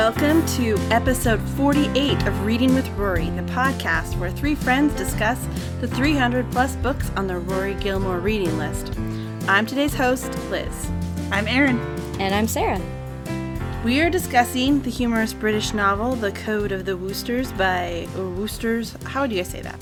Welcome to episode 48 of Reading with Rory, the podcast where three friends discuss the 300 plus books on the Rory Gilmore reading list. I'm today's host, Liz. I'm Erin. And I'm Sarah. We are discussing the humorous British novel The Code of the Woosters by Woosters. How do you guys say that?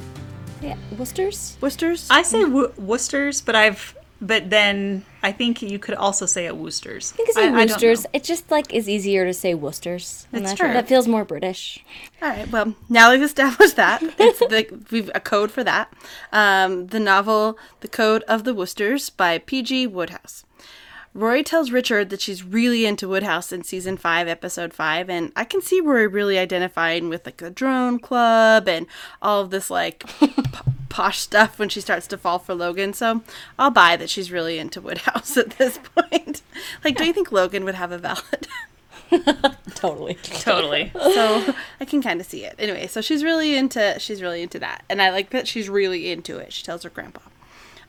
Yeah, Woosters? Woosters? I say wo- Worcesters, but I've but then I think you could also say it Woosters. I think it's I- like I don't Worcesters. know. It just like is easier to say Worcesters. I'm That's sure. true. That feels more British. All right. Well, now we've established that it's the we've a code for that. Um, the novel "The Code of the Woosters" by P.G. Wodehouse. Rory tells Richard that she's really into Wodehouse in season five, episode five, and I can see Rory really identifying with like the drone club and all of this like p- posh stuff when she starts to fall for Logan. So I'll buy that she's really into Wodehouse at this point. Like, do you think Logan would have a valid? Totally. Totally. so I can kind of see it. Anyway, so she's really into she's really into that, and I like that she's really into it. She tells her grandpa.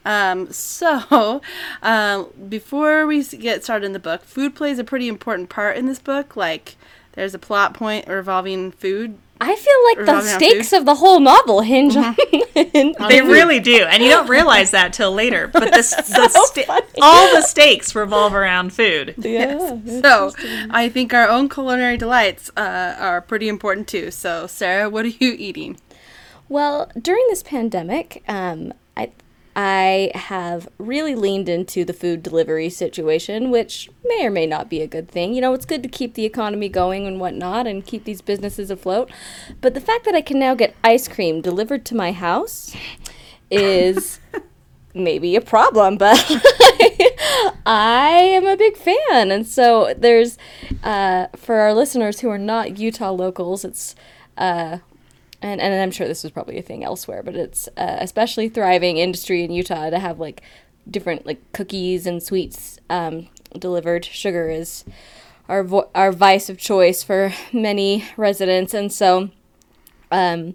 Um, so um, before we get started in the book, food plays a pretty important part in this book. Like, there's a plot point revolving food. I feel like the stakes of the whole novel hinge on, Mm-hmm. They really do, and you don't realize that till later. But the, s- the so sta- all the stakes revolve around food. Yeah. So I think our own culinary delights uh, are pretty important too. So Sarah, what are you eating? Well, during this pandemic, um, I I have really leaned into the food delivery situation, which may or may not be a good thing. You know, it's good to keep the economy going and whatnot and keep these businesses afloat. But the fact that I can now get ice cream delivered to my house is maybe a problem, but I am a big fan. And so there's, uh, for our listeners who are not Utah locals, it's, uh, and, and I'm sure this is probably a thing elsewhere, but it's uh, especially thriving industry in Utah to have like different like cookies and sweets um, delivered. Sugar is our vo- our vice of choice for many residents, and so um,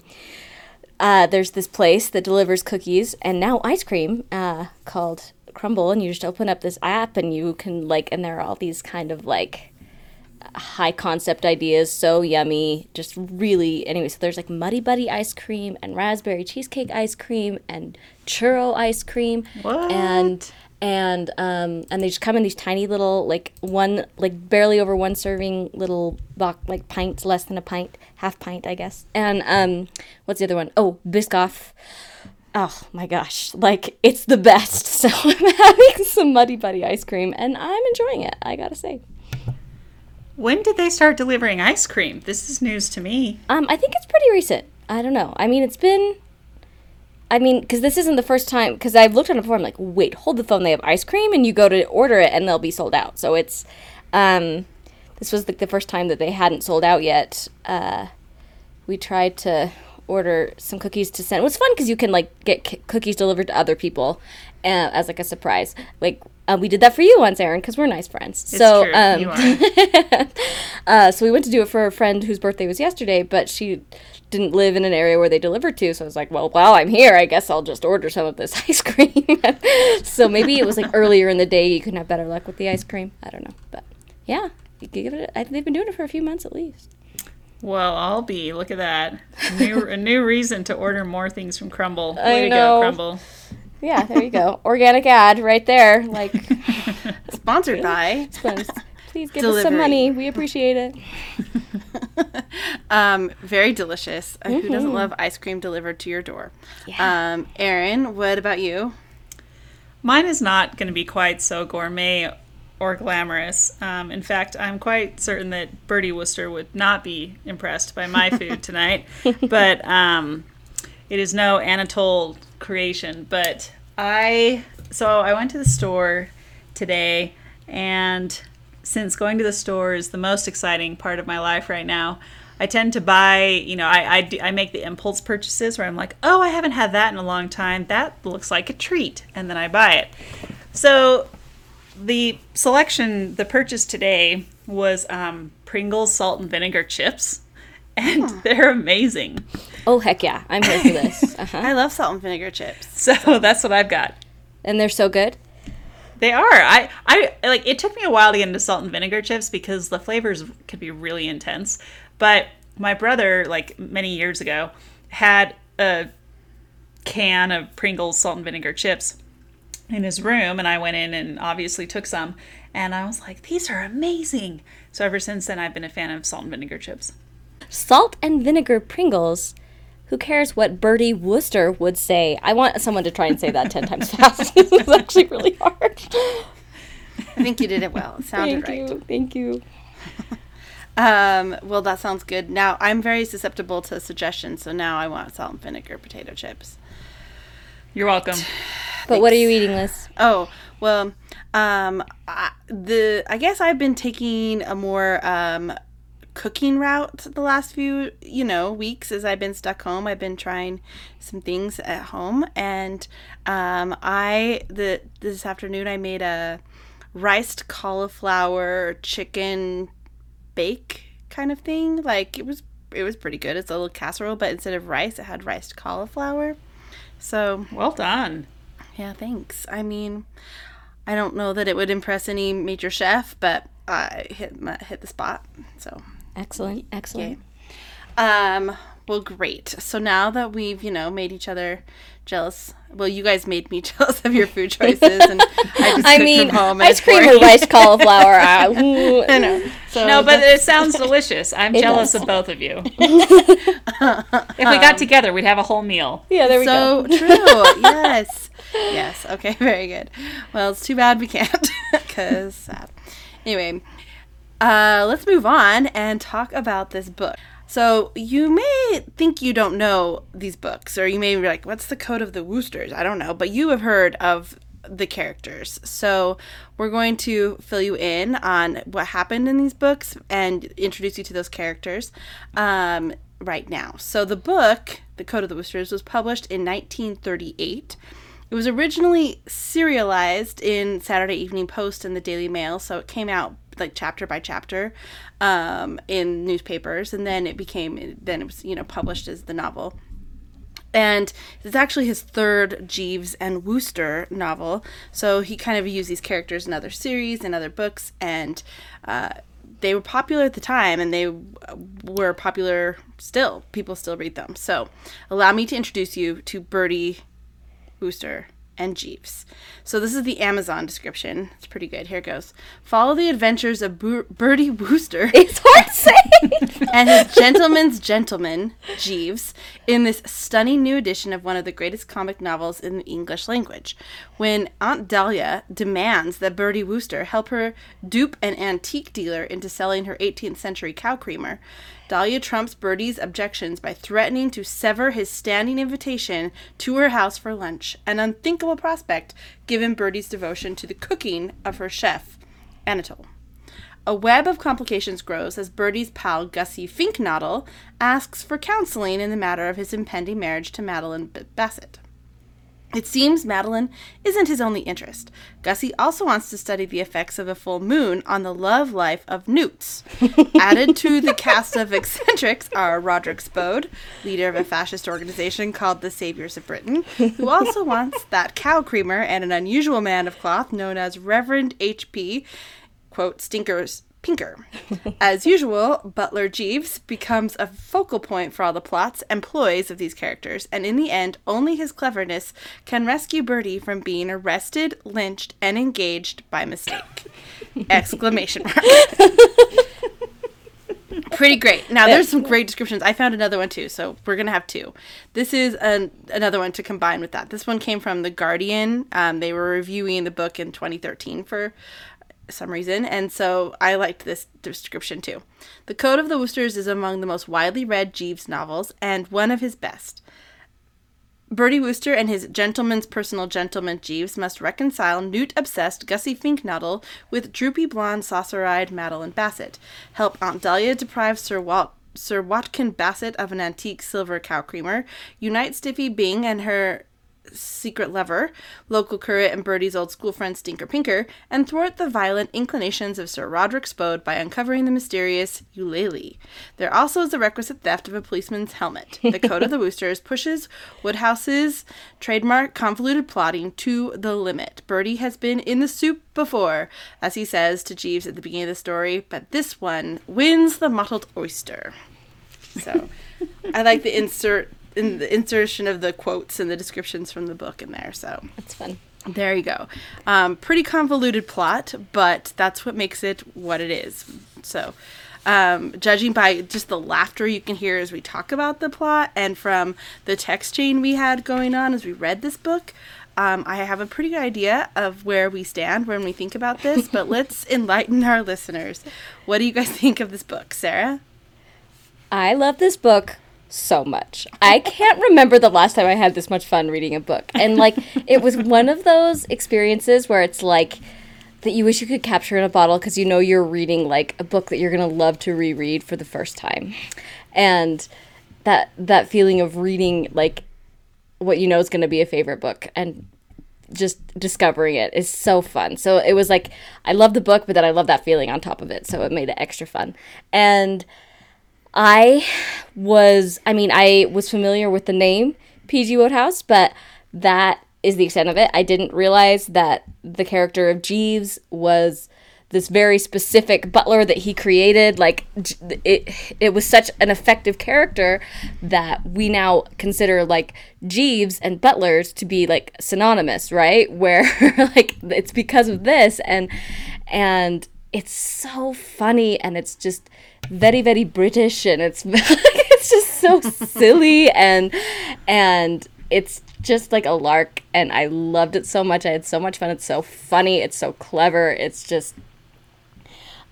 uh, there's this place that delivers cookies and now ice cream uh, called Crumble, and you just open up this app and you can like, and there are all these kind of like high concept ideas, so yummy, just really. Anyway, so there's like Muddy Buddy ice cream and raspberry cheesecake ice cream and churro ice cream, What? and and um and they just come in these tiny little like one like barely over one serving little box like pints less than a pint half pint I guess. And um what's the other one? Oh Biscoff. Oh my gosh like it's the best. So I'm having some Muddy Buddy ice cream and I'm enjoying it I gotta say When did they start delivering ice cream? This is news to me. Um, I think it's pretty recent. I don't know. I mean, it's been. I mean, because this isn't the first time. Because I've looked on it before. I'm like, wait, hold the phone. They have ice cream, and you go to order it, and they'll be sold out. So it's. Um, this was like the first time that they hadn't sold out yet. Uh, we tried to order some cookies to send. It was fun because you can like get c- cookies delivered to other people uh, as like a surprise. Like uh, we did that for you once, Erin, because we're nice friends. It's so true. um, you are. uh, so we went to do it for a friend whose birthday was yesterday, but she didn't live in an area where they delivered to. So I was like, well, while I'm here, I guess I'll just order some of this ice cream. so maybe it was like earlier in the day you can have better luck with the ice cream. I don't know, but yeah, you could give it. A, I, they've been doing it for a few months at least. Well, I'll be. Look at that. New, a new reason to order more things from Crumble. I Way to know. go, Crumble. Yeah, there you go. Organic ad right there. Like, Sponsored by. please please give us some money. We appreciate it. Um, very delicious. Uh, Who doesn't love ice cream delivered to your door? Um, Erin, what about you? Mine is not going to be quite so gourmet or glamorous. Um, in fact, I'm quite certain that Bertie Wooster would not be impressed by my food tonight. but um, it is no Anatole creation. But I, so I went to the store today, and since going to the store is the most exciting part of my life right now, I tend to buy, you know, I, I, do- I make the impulse purchases where I'm like, oh, I haven't had that in a long time. That looks like a treat. And then I buy it. So the selection, the purchase today was um, Pringles salt and vinegar chips. And they're amazing. Oh heck yeah, I'm here for this. Uh-huh. I love salt and vinegar chips. So that's what I've got. And they're so good. They are. I, I like. It took me a while to get into salt and vinegar chips because the flavors could be really intense. But my brother, like many years ago, had a can of Pringles salt and vinegar chips in his room, and I went in and obviously took some, and I was like, "These are amazing." So ever since then, I've been a fan of salt and vinegar chips. Salt and vinegar Pringles. Who cares what Bertie Wooster would say? I want someone to try and say that 10 times fast. this is actually really hard. I think you did it well. It sounded Thank right. you. Thank you. Um, well, that sounds good. Now, I'm very susceptible to suggestions, so now I want salt and vinegar potato chips. You're welcome. But what are you eating, Liz? Oh, well, um, I, the I guess I've been taking a more um, cooking route the last few, you know, weeks as I've been stuck home. I've been trying some things at home, and um, I the this afternoon I made a riced cauliflower chicken bake kind of thing. Like it was it was pretty good. It's a little casserole, but instead of rice, it had riced cauliflower. So Well done. yeah, thanks. I mean, I don't know that it would impress any major chef, but I hit my, hit the spot. So, Excellent. Excellent. um, well, great. So now that we've you know made each other jealous, well, you guys made me jealous of your food choices, and I just I mean, ice cream or rice cauliflower. Uh, I, ooh. I know. So No, but it sounds delicious. I'm jealous does. of both of you. if we got um, together, we'd have a whole meal. Yeah, there we go. so true. yes. Yes. Okay. Very good. Well, it's too bad we can't because sad. Uh, anyway, uh, let's move on and talk about this book. So you may think you don't know these books, or you may be like, "What's the Code of the Woosters?" I don't know, but you have heard of the characters. So we're going to fill you in on what happened in these books and introduce you to those characters um, right now. So the book, The Code of the Woosters, was published in 1938. It was originally serialized in Saturday Evening Post and the Daily Mail, so it came out like chapter by chapter um, in newspapers, and then it became then it was you know published as the novel. And it's actually his third Jeeves and Wooster novel. So he kind of used these characters in other series and other books, and uh, they were popular at the time, and they were popular still. People still read them. So allow me to introduce you to Bertie Wooster and Jeeves. So this is the Amazon description. It's pretty good. Here it goes. Follow the adventures of Bur- Bertie Wooster It's hard to say. and his gentleman's gentleman, Jeeves, in this stunning new edition of one of the greatest comic novels in the English language. When Aunt Dahlia demands that Bertie Wooster help her dupe an antique dealer into selling her 18th century cow creamer, Dahlia trumps Bertie's objections by threatening to sever his standing invitation to her house for lunch, an unthinkable prospect given Bertie's devotion to the cooking of her chef, Anatole. A web of complications grows as Bertie's pal Gussie Fink-Nottle asks for counseling in the matter of his impending marriage to Madeline Bassett. It seems Madeline isn't his only interest. Gussie also wants to study the effects of a full moon on the love life of newts. Added to the cast of eccentrics are Roderick Spode, leader of a fascist organization called the Saviors of Britain, who also wants that cow creamer and an unusual man of cloth known as Reverend H.P quote, Stinker's Pinker. As usual, Butler Jeeves becomes a focal point for all the plots and ploys of these characters, and in the end, only his cleverness can rescue Bertie from being arrested, lynched, and engaged by mistake. Exclamation mark. Pretty great. Now, there's some great descriptions. I found another one too, so we're gonna have two. This is an, another one to combine with that. This one came from the Guardian. Um, they were reviewing the book in 2013 for some reason, and so I liked this description too. The Code of the Woosters is among the most widely read Jeeves novels and one of his best. Bertie Wooster and his gentleman's personal gentleman Jeeves must reconcile newt-obsessed Gussie Fink-Nottle with droopy blonde saucer-eyed Madeline Bassett, help Aunt Dahlia deprive Sir Walt Sir Watkin Bassett of an antique silver cow creamer, unite Stiffy Bing and her secret lover, local curate and Bertie's old school friend Stinker Pinker, and thwart the violent inclinations of Sir Roderick Spode by uncovering the mysterious Eulalie. There also is the requisite theft of a policeman's helmet. The Code of the Woosters pushes Wodehouse's trademark convoluted plotting to the limit. Bertie has been in the soup before, as he says to Jeeves at the beginning of the story, but this one wins the mottled oyster. So I like the insert in the insertion of the quotes and the descriptions from the book in there. So it's fun. there you go. Um, pretty convoluted plot, but that's what makes it what it is. So, um, judging by just the laughter you can hear as we talk about the plot and from the text chain we had going on as we read this book, um, I have a pretty good idea of where we stand when we think about this, but let's enlighten our listeners. What do you guys think of this book, Sarah? I love this book so much. I can't remember the last time I had this much fun reading a book. And like it was one of those experiences where it's like that you wish you could capture in a bottle because you know you're reading like a book that you're going to love to reread for the first time. And that that feeling of reading like what you know is going to be a favorite book and just discovering it is so fun. So it was like I love the book, but then I love that feeling on top of it. So it made it extra fun. And I was, I mean, I was familiar with the name PG Wodehouse, but that is the extent of it. I didn't realize that the character of Jeeves was this very specific butler that he created like it it was such an effective character that we now consider like Jeeves and butlers to be like synonymous right where like it's because of this and and it's so funny and it's just very very british and it's it's just so silly and and it's just like a lark and i loved it so much. I had so much fun. It's so funny. It's so clever. It's just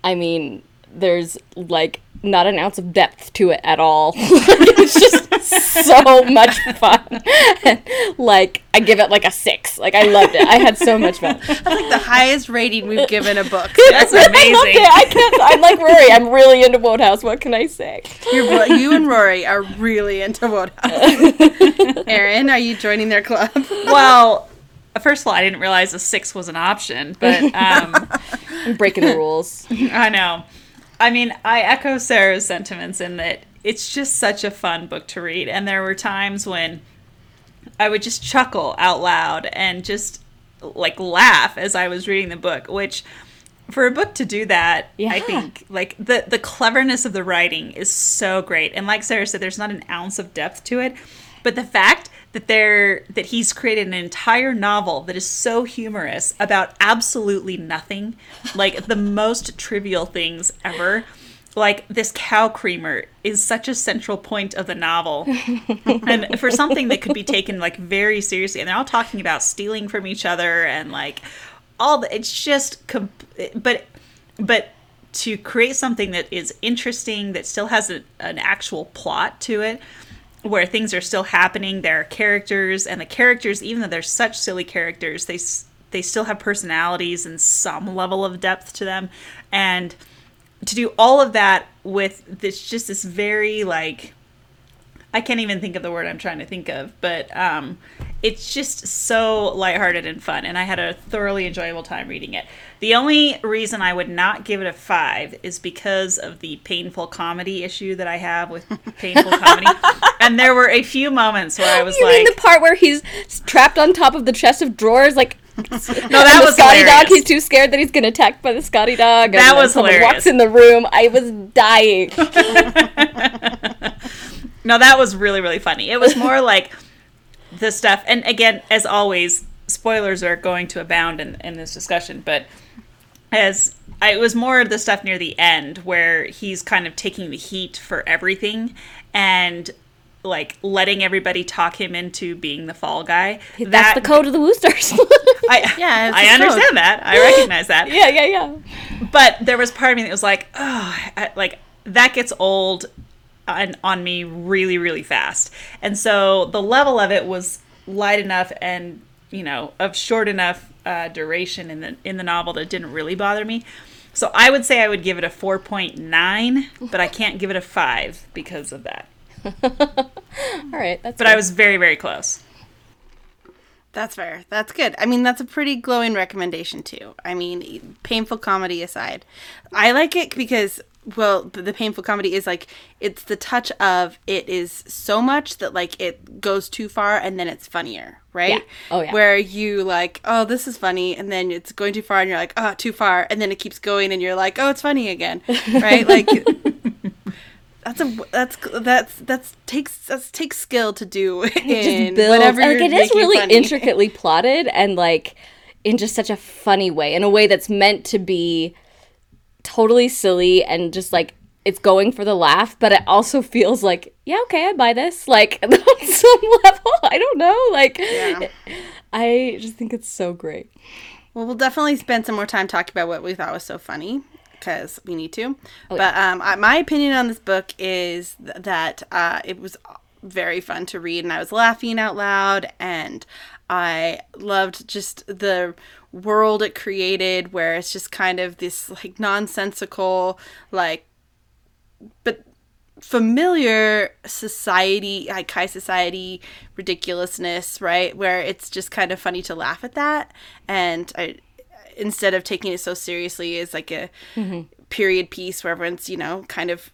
i mean there's like not an ounce of depth to it at all it's just so much fun and, like i give it like a six like i loved it i had so much fun That's like the highest rating we've given a book. That's I loved amazing. it. I can't. I'm like Rory. I'm really into Wodehouse. What can I say? You're, you and Rory are really into Wodehouse. Erin, are you joining their club? Well, first of all, I didn't realize a six was an option, but um, I'm breaking the rules. I know. I mean, I echo Sarah's sentiments in that it's just such a fun book to read. And there were times when I would just chuckle out loud and just like laugh as I was reading the book, which for a book to do that, I think like the the cleverness of the writing is so great. And like Sarah said, there's not an ounce of depth to it. But the fact that there that he's created an entire novel that is so humorous about absolutely nothing, like the most trivial things ever. Like this cow creamer is such a central point of the novel. and for something that could be taken like very seriously and they're all talking about stealing from each other and like all the it's just com- but but to create something that is interesting that still has a, an actual plot to it where things are still happening there are characters and the characters even though they're such silly characters they they still have personalities and some level of depth to them. And to do all of that with this just this very like I can't even think of the word I'm trying to think of, but um, it's just so lighthearted and fun, and I had a thoroughly enjoyable time reading it. The only reason I would not give it a five is because of the painful comedy issue that I have with painful comedy. and there were a few moments where I was You like, mean the part where he's trapped on top of the chest of drawers, like "No, that the was Scotty hilarious." dog? He's too scared that he's gonna attacked by the Scotty dog. and That was hilarious. Walks in the room. I was dying. No, that was really really funny. It was more like the stuff, and again, as always, spoilers are going to abound in, in this discussion. But as I, it was more of the stuff near the end where he's kind of taking the heat for everything and like letting everybody talk him into being the fall guy. That's That- the code of the Woosters. I, Yeah, I his code. understand that. I recognize that yeah, yeah, yeah. but there was part of me that was like, oh, I, like that gets old on, on me really, really fast. And so the level of it was light enough and you know of short enough uh, duration in the in the novel that didn't really bother me. So I would say I would give it a four point nine, but I can't give it a five because of that. All right, that's. But I was very, very close. That's fair. That's good. I mean, that's a pretty glowing recommendation too. I mean, painful comedy aside, I like it because well, the, painful comedy is like it's the touch of it is so much that like it goes too far and then it's funnier, right? Yeah. Oh, yeah. Where you like, oh, this is funny, and then it's going too far, and you're like, oh, too far, and then it keeps going, and you're like, oh, it's funny again, right? like. That's a that's that's that's takes that's takes skill to do in whatever And, like it is really funny. intricately plotted and like in just such a funny way in a way that's meant to be totally silly and just like it's going for the laugh but it also feels like yeah okay i buy this. Like on some level i don't know. Like Yeah. i just think it's so great. Well, we'll definitely spend some more time talking about what we thought was so funny because we need to. Oh, but um, I, my opinion on this book is th- that uh, it was very fun to read, and I was laughing out loud, and I loved just the world it created, where it's just kind of this like nonsensical, like, but familiar society, like high society ridiculousness, right? Where it's just kind of funny to laugh at that, and I, instead of taking it so seriously as like a mm-hmm. period piece where everyone's you know kind of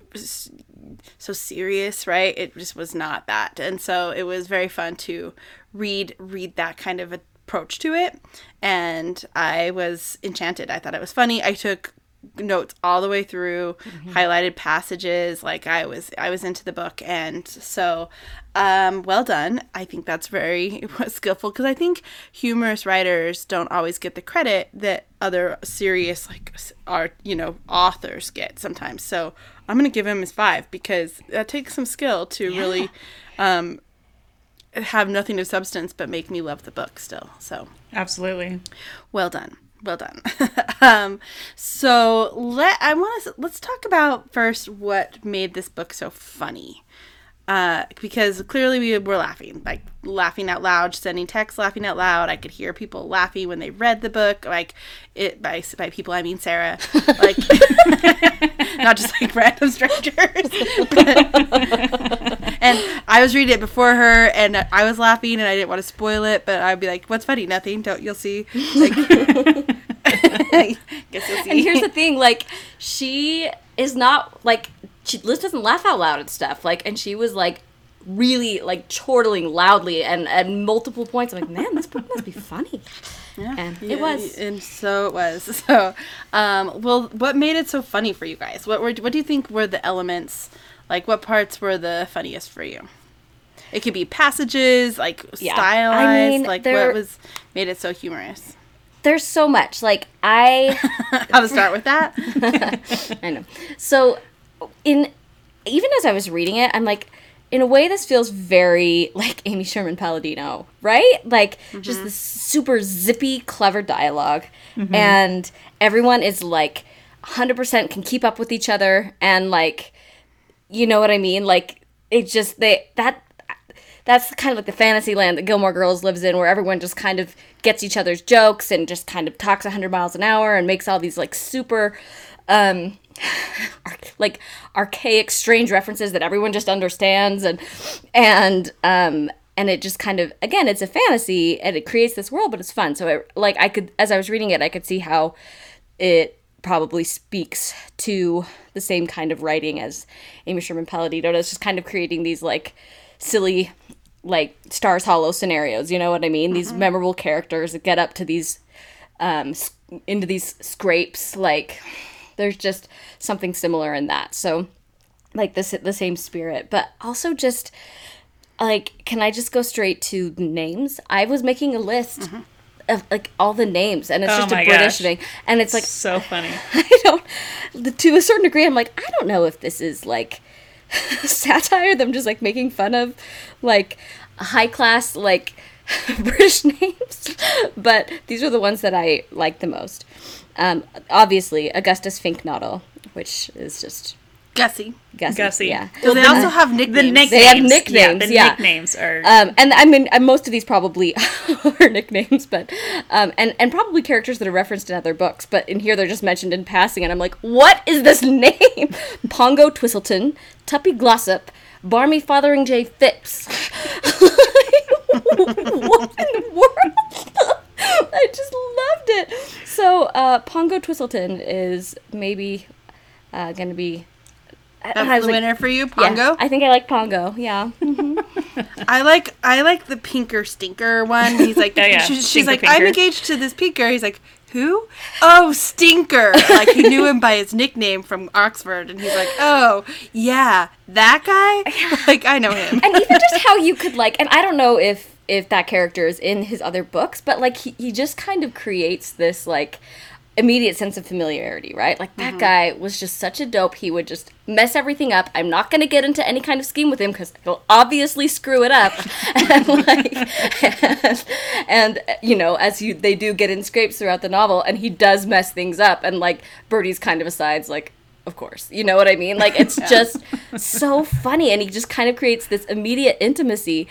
so serious, right? It just was not that, and so it was very fun to read read that kind of approach to it, and I was enchanted. I thought it was funny. I took notes all the way through highlighted passages like i was i was into the book. And so um well done. I think that's very skillful because i think humorous writers don't always get the credit that other serious like art you know authors get sometimes. So i'm gonna give him his five because that takes some skill to really um have nothing of substance but make me love the book still. So Absolutely. well done. Well done. um, so let I want to let's talk about first what made this book so funny. Uh, because clearly we were laughing, like laughing out loud, sending texts, laughing out loud. I could hear people laughing when they read the book, like it by by people I mean Sarah, like not just like random strangers. and I was reading it before her, and I was laughing, and I didn't want to spoil it, but I'd be like, "What's funny? Nothing. Don't you'll see." Like, guess you'll see. and here's the thing like she is not like she liz doesn't laugh out loud at stuff like and she was like really like chortling loudly and at multiple points i'm like man this book must be funny Yeah, And it was. and so it was. So, um, well, what made it so funny for you guys? What were, what do you think were the elements? Like, what parts were the funniest for you? It could be passages, like Yeah. stylized. I mean, like, what was made it so humorous? There's so much like i How to start with that? I know. So, in even as I was reading it, I'm like, in a way, this feels very like Amy Sherman Palladino, right? Like just mm-hmm. this super zippy, clever dialog mm-hmm. and everyone is like 100% can keep up with each other, and like, you know what I mean? Like, it just they that that's kind of like the fantasy land that Gilmore Girls lives in, where everyone just kind of gets each other's jokes and just kind of talks 100 miles an hour and makes all these like super, um, like archaic, strange references that everyone just understands, and and um and it just kind of again, it's a fantasy and it creates this world, but it's fun. So it, like I could, as I was reading it, I could see how it probably speaks to the same kind of writing as Amy Sherman Palladino does, just kind of creating these like silly, like Stars Hollow scenarios. You know what I mean? These memorable characters that get up to these, um, into these scrapes. Like, there's just something similar in that. So, like this, the same spirit, but also just like, can I just go straight to names? I was making a list. Of like all the names, and it's Oh just a British gosh. thing, and it's like so funny. I don't. To a certain degree, I'm like, I don't know if this is like satire. Them just like making fun of like high class like British names, but these are the ones that I like the most. Um, obviously, Augustus Fink-Nottle, which is just Gussie. Gussie. Gussie. Yeah. Well, they also have nicknames. The nicknames. They have Yeah, nicknames, the yeah. nicknames are. Um, and I mean, most of these probably are nicknames, but um, and and probably characters that are referenced in other books. But in here, they're just mentioned in passing, and I'm like, what is this name? Pongo Twistleton, Tuppy Glossop, Barmy Fotheringay-Phipps. what in the world? I just loved it. So, uh, Pongo Twistleton is maybe uh, going to be. I- I That's the like- winner for you, Yeah, Pongo. I think I like Pongo. Yeah. Mm-hmm. I like I like the pinker stinker one. He's like, Oh, yeah. she's, she's Stinker like, I'm engaged to this pinker. He's like, who? Oh, stinker. Like he knew him by his nickname from Oxford, and he's like, oh yeah, that guy. Like I know him. and even just how you could like and i don't know if if that character is in his other books but like he, he just kind of creates this like immediate sense of familiarity right? Like that mm-hmm. guy was just such a dope. He would just mess everything up. I'm not going to get into any kind of scheme with him because he'll obviously screw it up. And like and, and, you know as you they do get in scrapes throughout the novel and he does mess things up and like bertie's kind of asides like of course. You know what I mean? Like it's just so funny and he just kind of creates this immediate intimacy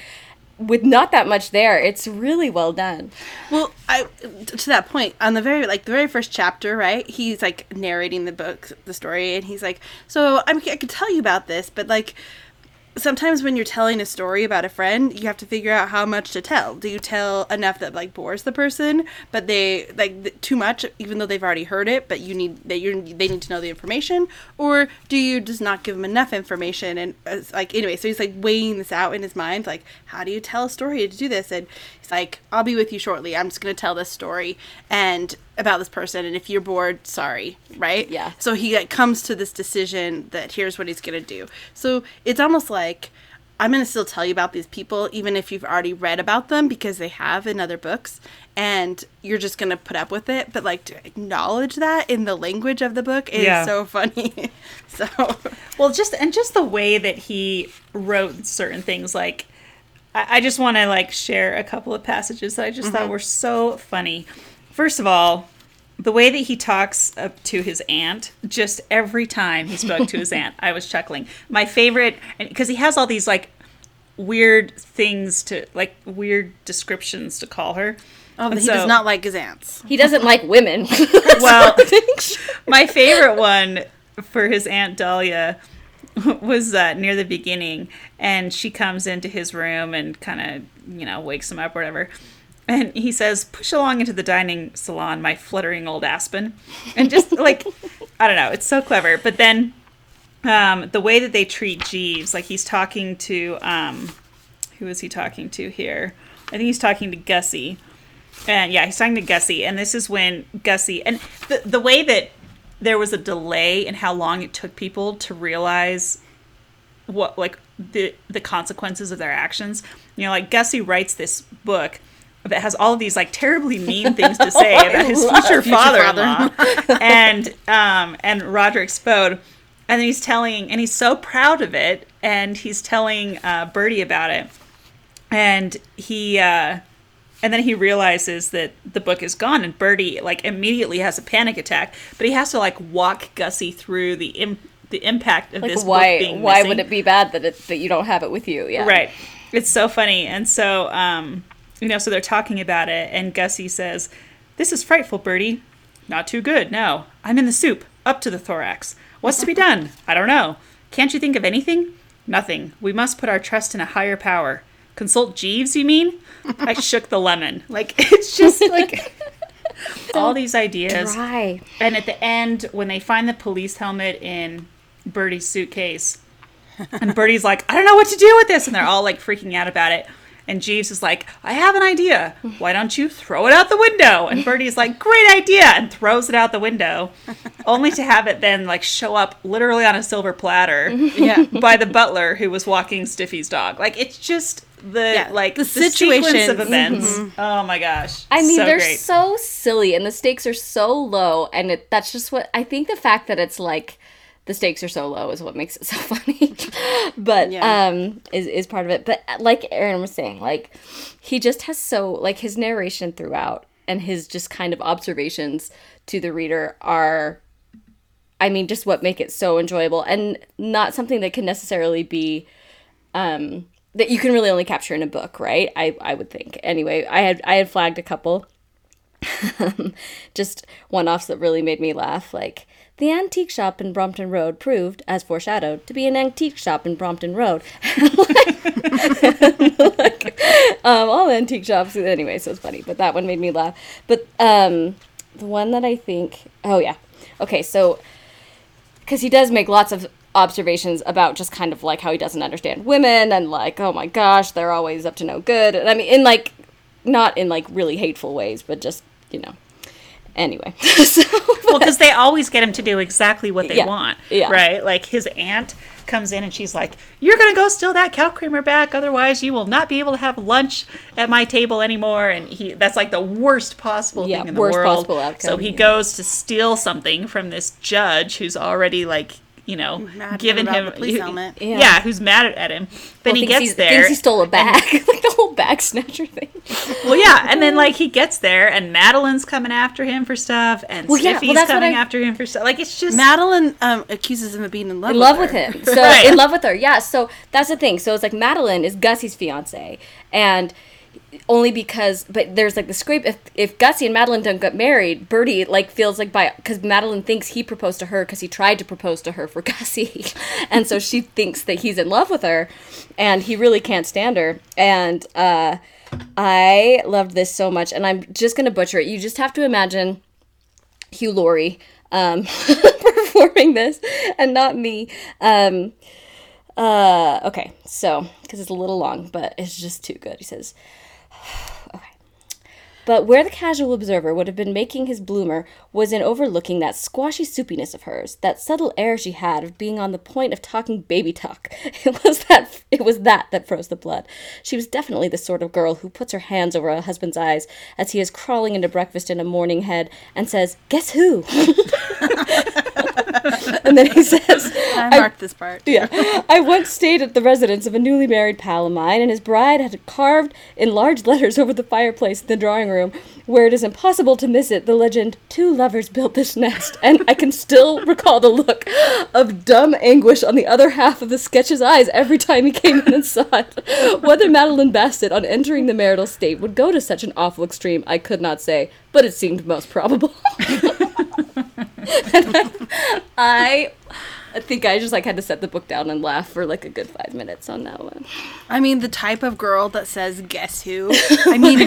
with not that much there. It's really well done. Well, I to that point on the very like the very first chapter, right? He's like narrating the book, the story, and he's like, "So I'm, I could tell you about this, but like." Sometimes when you're telling a story about a friend, you have to figure out how much to tell. Do you tell enough that like bores the person, but they like th- too much, even though they've already heard it, but you need that you they need to know the information, or do you just not give them enough information? And uh, like anyway, so he's like weighing this out in his mind, like how do you tell a story to do this? And like, I'll be with you shortly. I'm just gonna tell this story and about this person, and if you're bored, sorry, right? Yeah. So he like comes to this decision that here's what he's gonna do. So it's almost like I'm gonna still tell you about these people, even if you've already read about them because they have in other books, and you're just gonna put up with it. But like to acknowledge that in the language of the book is Yeah. so funny. so Well, just and just the way that he wrote certain things, like I, I just want to like share a couple of passages that I just thought mm-hmm. were so funny. First of all, the way that he talks up to his aunt, just every time he spoke to his aunt, I was chuckling. My favorite, because he has all these like weird things to like weird descriptions to call her. oh, And he so- does not like his aunts. He doesn't like women. Well, my favorite one for his aunt Dahlia was uh, near the beginning, and she comes into his room and kind of you know wakes him up, or whatever. And he says, "Push along into the dining salon, my fluttering old aspen," and just like I don't know, it's so clever. But then um, the way that they treat Jeeves, like he's talking to um, who is he talking to here? I think he's talking to Gussie. And yeah, he's talking to Gussie, and this is when Gussie and the the way that there was a delay in how long it took people to realize what like the the consequences of their actions. You know, like Gussie writes this book that has all of these like terribly mean things to say about his future, Future father-in-law, and um and Roderick Spode, and he's telling, and he's so proud of it, and he's telling uh, Bertie about it, and he. uh and then he realizes that the book is gone, and Bertie like immediately has a panic attack. But he has to like walk Gussie through the Im- the impact of like this book why why missing. would it be bad that it, that you don't have it with you? Yeah. Right. It's so funny. And so, um, you know, so they're talking about it, and Gussie says, This is frightful, Bertie. Not too good, no. I'm in the soup, up to the thorax. What's to be done? I don't know. Can't you think of anything? Nothing. We must put our trust in a higher power. Consult Jeeves, you mean? I shook the lemon. Like, it's just like all these ideas. Dry. And at the end, when they find the police helmet in Bertie's suitcase, and Bertie's like, I don't know what to do with this. And they're all like freaking out about it. And Jeeves is like, I have an idea. Why don't you throw it out the window? And Bertie's like, great idea. And throws it out the window, only to have it then like show up literally on a silver platter Yeah. by the butler who was walking Stiffy's dog. Like, it's just the Yeah, like the the, sequence of events. Mm-hmm. Oh my gosh. I mean, so they're great. so silly and the stakes are so low, and it, that's just what I think. The fact that it's like the stakes are so low is what makes it so funny, but Yeah. um, is is part of it. But like Erin was saying, like he just has so like his narration throughout and his just kind of observations to the reader are I mean, just what make it so enjoyable and not something that can necessarily be um that you can really only capture in a book, right? I I would think. Anyway, I had I had flagged a couple just one-offs that really made me laugh like the antique shop in Brompton Road proved, as foreshadowed, to be an antique shop in Brompton Road. like, um, all antique shops. Anyway, so it's funny, but that one made me laugh. But um, the one that I think, oh yeah, okay, so because he does make lots of observations about just kind of like how he doesn't understand women and like, oh my gosh, they're always up to no good. And I mean, in like, not in like really hateful ways, but just you know. Anyway, so, well, because they always get him to do exactly what they Yeah, want, yeah. right? Like his aunt comes in and she's like, "You're gonna go steal that cow creamer back, otherwise you will not be able to have lunch at my table anymore." And he—that's like the worst possible Yeah, thing in the worst world. possible outcome, so he goes to steal something from this judge who's already like, you know, Mad given him the police who- helmet. Yeah. Yeah. who's mad at him. Then Well, he gets he's- there. Thinks he stole a bag, like the whole bag snatcher thing. Well, yeah, and then like he gets there, and Madeline's coming after him for stuff, and Well, yeah, well, Stiffy's that's what coming I- after him for stuff. Like it's just Madeline um, accuses him of being in love. in with love her. with him. So Right. in love with her. Yeah. So that's the thing. So it's like Madeline is Gussie's fiance, and only because, but there's like the scrape. If if Gussie and Madeline don't get married, Bertie like feels like by because Madeline thinks he proposed to her because he tried to propose to her for Gussie, and so she thinks that he's in love with her, and he really can't stand her. And uh, I loved this so much, and I'm just gonna butcher it. You just have to imagine. Hugh Laurie um, performing this and not me. Um, uh, okay, so because it's a little long, but it's just too good. He says. But where the casual observer would have been making his bloomer was in overlooking that squashy soupiness of hers, that subtle air she had of being on the point of talking baby talk. It was that it was that that froze the blood. She was definitely the sort of girl who puts her hands over her husband's eyes as he is crawling into breakfast in a morning head and says, "Guess who?" and then he says, I marked this part. yeah. I once stayed at the residence of a newly married pal of mine, and his bride had carved in large letters over the fireplace in the drawing room, where it is impossible to miss it, the legend, Two lovers built this nest. And I can still recall the look of dumb anguish on the other half of the sketch's eyes every time he came in and saw it. Whether Madeline Bassett, on entering the marital state, would go to such an awful extreme, I could not say, but it seemed most probable. I I think I just like had to set the book down and laugh for like a good five minutes on that one. I mean, the type of girl that says "Guess who." I mean,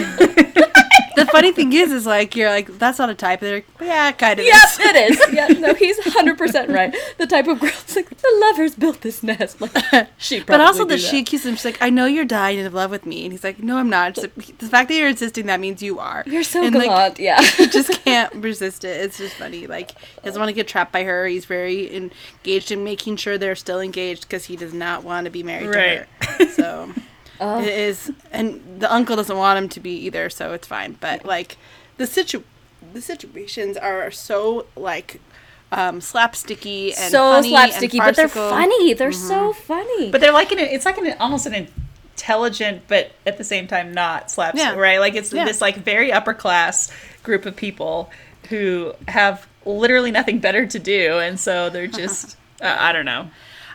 the funny thing is, is like you're like that's not a type. They're like, yeah, kind of. Yes, it is. Yeah, no, he's hundred percent right. The type of girl that's like the lovers built this nest. Like she, But also do that she accuses him. She's like, "I know you're dying in love with me," and he's like, "No, I'm not." Just, the fact that you're insisting that means you are. You're so and, like, yeah. he just can't resist it. It's just funny. Like he doesn't want to get trapped by her. He's very engaged in making sure they're still engaged because he does not want to be married Right. to her. So it is, and the uncle doesn't want him to be either. So it's fine. But like the situ, the situations are so like um, slapsticky and so funny slapsticky, and but they're funny. They're so funny. But they're like an it's like an almost an intelligent but at the same time not slapstick, Yeah. right? Like it's Yeah. this like very upper class group of people who have literally nothing better to do, and so they're just uh, I don't know.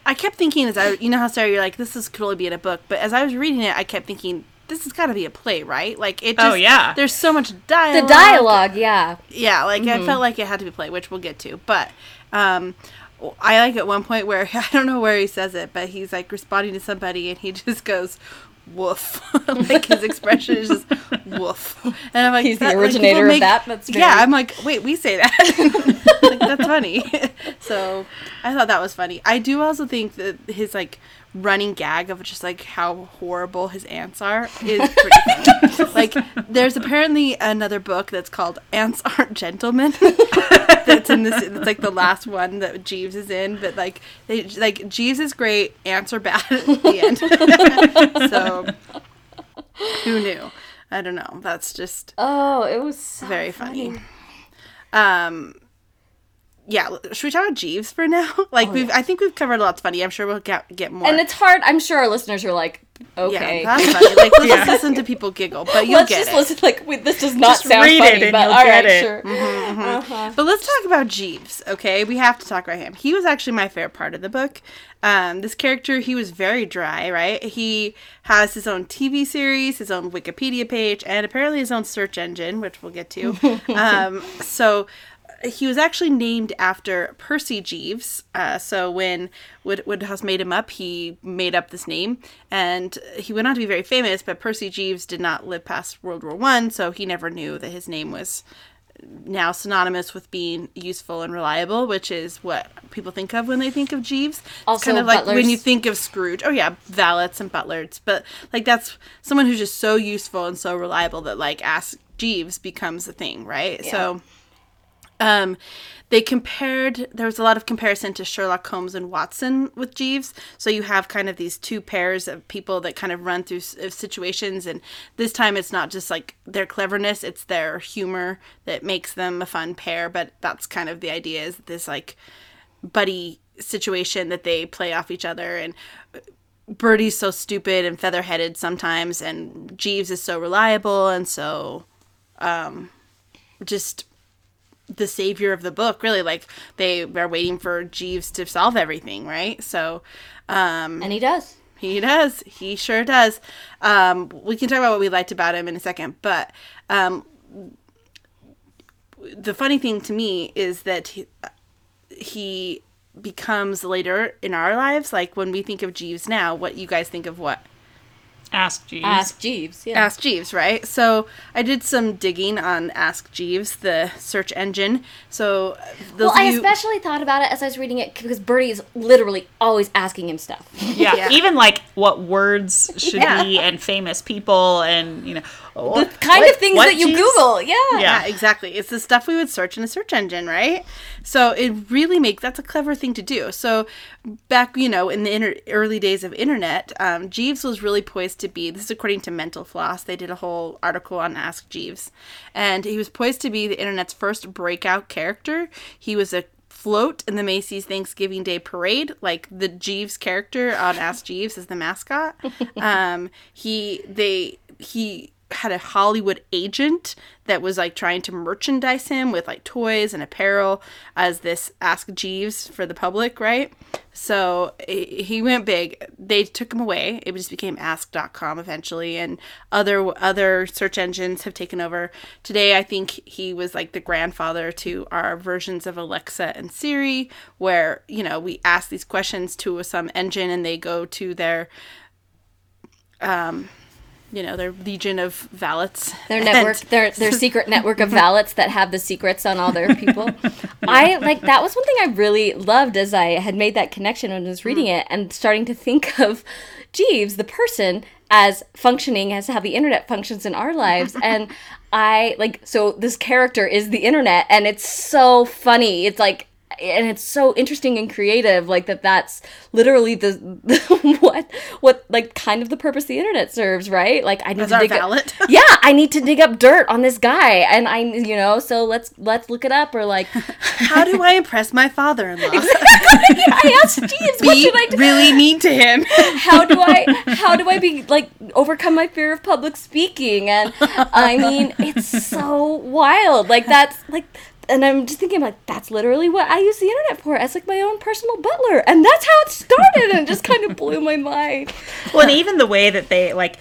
I kept thinking as I, you know how Sarah, you're like, this is could only be in a book, but as I was reading it, I kept thinking, this has got to be a play, right? Like it. Just, Oh, yeah. There's so much dialogue. the dialogue. dialogue, yeah. Yeah, like Mm-hmm. I felt like it had to be a play, which we'll get to. But um, I like at one point where I don't know where he says it, but he's like responding to somebody, and he just goes. Woof! like his expression is just woof, and I'm like, He's the that- like, originator of that. That's yeah, I'm like, wait, we say that. like, that's funny. so I thought that was funny. I do also think that his like running gag of just like how horrible his aunts are is pretty funny. like there's apparently another book that's called Aunts Aren't Gentlemen. that's in this it's like the last one that Jeeves is in, but like they like Jeeves is great, aunts are bad at the end. so who knew? I don't know. That's just Oh, it was so very funny. Um, yeah. Should we talk about Jeeves for now? Like we've, I think we've covered lots of funny. I'm sure we'll get get more. And it's hard. I'm sure our listeners are like, okay. yeah, that's funny. Like let's just listen to people giggle, but you'll Let's get just it. listen. Like, wait, this does not Just sound read funny, it and but you'll all get right, it. sure. Uh-huh. But let's talk about Jeeves, okay? We have to talk about him. He was actually my favorite part of the book. Um, this character, he was very dry, right? He has his own TV series, his own Wikipedia page, and apparently his own search engine, which we'll get to. um, so he was actually named after Percy Jeeves. Uh, so when Wood- Wodehouse made him up, he made up this name, and he went on to be very famous. But Percy Jeeves did not live past World War One, so he never knew that his name was now synonymous with being useful and reliable, which is what people think of when they think of Jeeves. It's Also kind of like when you think of Scrooge. Oh yeah, valets and butlers, but like that's someone who's just so useful and so reliable that like Ask Jeeves becomes a thing, right? So um they compared there was a lot of comparison to Sherlock Holmes and Watson with Jeeves. So you have kind of these two pairs of people that kind of run through situations. And this time it's not just like their cleverness, it's their humor that makes them a fun pair, but that's kind of the idea is this like buddy situation that they play off each other. And Bertie's so stupid and feather-headed sometimes. And Jeeves is so reliable. And so um just the savior of the book really like they are waiting for Jeeves to solve everything right? So um And he does. he does. He sure does. Um we can talk about what we liked about him in a second but um the funny thing to me is that he, he becomes later in our lives like when we think of Jeeves now what you guys think of what Ask Jeeves. Ask Jeeves. Yeah. Ask Jeeves, right? So I did some digging on Ask Jeeves, the search engine. So those well, I you- especially thought about it as I was reading it because Bertie is literally always asking him stuff. yeah, Yeah. even like what words should Yeah. be and famous people and you know the kind what- of things that you Jeeves? Google. Yeah. Yeah. yeah, exactly. It's the stuff we would search in a search engine, right? So it really makes that's a clever thing to do. So back, you know, in the inter- early days of internet, um, Jeeves was really poised to be. This is according to Mental Floss. They did a whole article on Ask Jeeves, and he was poised to be the internet's first breakout character. He was a float in the Macy's Thanksgiving Day Parade, like the Jeeves character on Ask Jeeves is the mascot. Um, he they he had a Hollywood agent that was like trying to merchandise him with like toys and apparel as this Ask Jeeves for the public, right? So he went big. They took him away. It just became ask.com eventually and other other search engines have taken over. Today I think he was like the grandfather to our versions of Alexa and Siri where, you know, we ask these questions to some engine and they go to their um you know, their legion of valets. Their And- network, their their secret network of valets that have the secrets on all their people. I like that was one thing I really loved as I had made that connection when I was reading mm. it and starting to think of Jeeves, the person, as functioning as how the internet functions in our lives. And I like so this character is the internet and it's so funny. It's like and it's so interesting and creative like that that's literally the, what what like kind of the purpose the internet serves right? Like i need As to dig up- yeah i need to dig up dirt on this guy and i you know so let's let's look it up or like How do I impress my father-in-law? i asked jeeves what should i do? really mean to him. how do i how do i be like overcome my fear of public speaking? And i mean it's so wild. Like that's like and I'm just thinking like that's literally what I use the internet for as like my own personal butler, and that's how it started, and it just kind of blew my mind. Well, and even the way that they like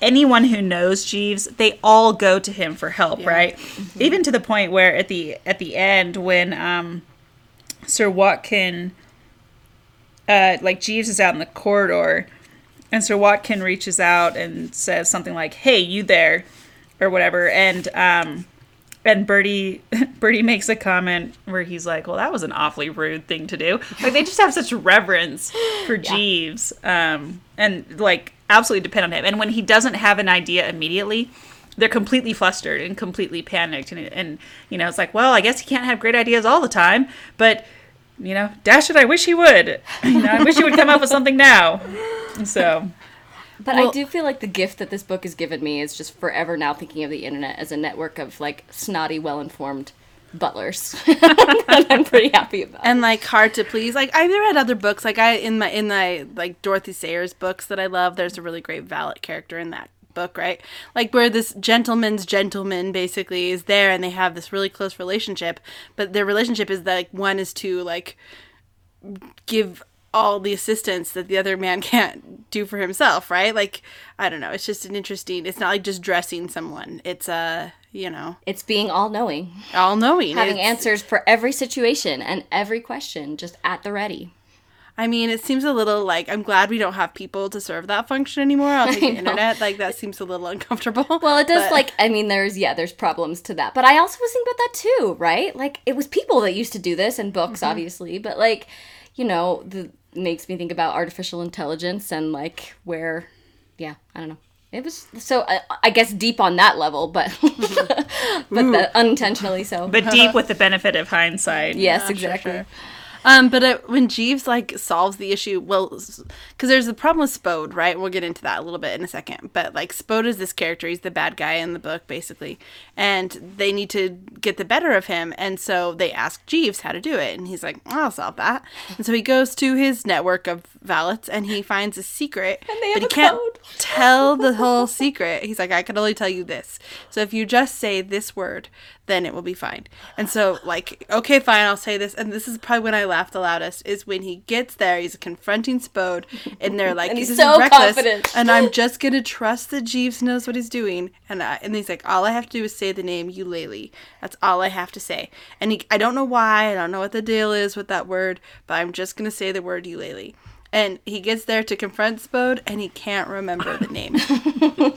anyone who knows Jeeves, they all go to him for help, right? Even to the point where at the at the end when um Sir Watkin uh like Jeeves is out in the corridor and Sir Watkin reaches out and says something like, "Hey, you there?" or whatever and um and Bertie Bertie makes a comment where he's like, "Well, that was an awfully rude thing to do." Like they just have such reverence for Jeeves, um, and like absolutely depend on him. And when he doesn't have an idea immediately, they're completely flustered and completely panicked. And and you know, it's like, well, I guess he can't have great ideas all the time, but you know, dash it, I wish he would. You know, I wish he would come up with something now. So But I do feel like the gift that this book has given me is just forever now thinking of the internet as a network of like snotty, well informed butlers. and I'm pretty happy about. and like hard to please. Like I've read other books. Like I in my in my like Dorothy Sayers books that I love. There's a really great valet character in that book, right? Like where this gentleman's gentleman basically is there, and they have this really close relationship. But their relationship is that like one is to like give all the assistance that the other man can't do for himself, right? Like I don't know. It's just an interesting. It's not like just dressing someone. It's uh, you know, It's being all knowing, all knowing. having It's- answers for every situation and every question just at the ready. I mean, it seems a little like I'm glad we don't have people to serve that function anymore on the internet. Like that seems a little uncomfortable. Well, it does But- like I mean there's yeah, there's problems to that. But I also was thinking about that too, right? Like it was people that used to do this and books Mm-hmm. obviously, but like, you know, the makes me think about artificial intelligence and like where yeah, I don't know. It was so I, I guess deep on that level, but but the, unintentionally so. But deep with the benefit of hindsight. yes, Yeah, sure, exactly. sure. Um, but uh, when Jeeves like solves the issue, well, because there's the problem with Spode, right? We'll get into that a little bit in a second. But like Spode is this character; he's the bad guy in the book, basically, and they need to get the better of him. And so they ask Jeeves how to do it, and he's like, "I'll solve that." And so he goes to his network of valets, and he finds a secret, And they have but he can't code. tell the whole secret. He's like, "I can only tell you this. So if you just say this word, then it will be fine." And so like, okay, fine, I'll say this. And this is probably when I laughed the loudest is when he gets there. He's confronting Spode, and they're like, And he's "This so reckless," confident. And I'm just gonna trust that Jeeves knows what he's doing. And I, and he's like, all I have to do is say the name Eulalie. That's all I have to say. And he, I don't know why. I don't know what the deal is with that word, but I'm just gonna say the word Eulalie. And he gets there to confront Spode, and he can't remember the name.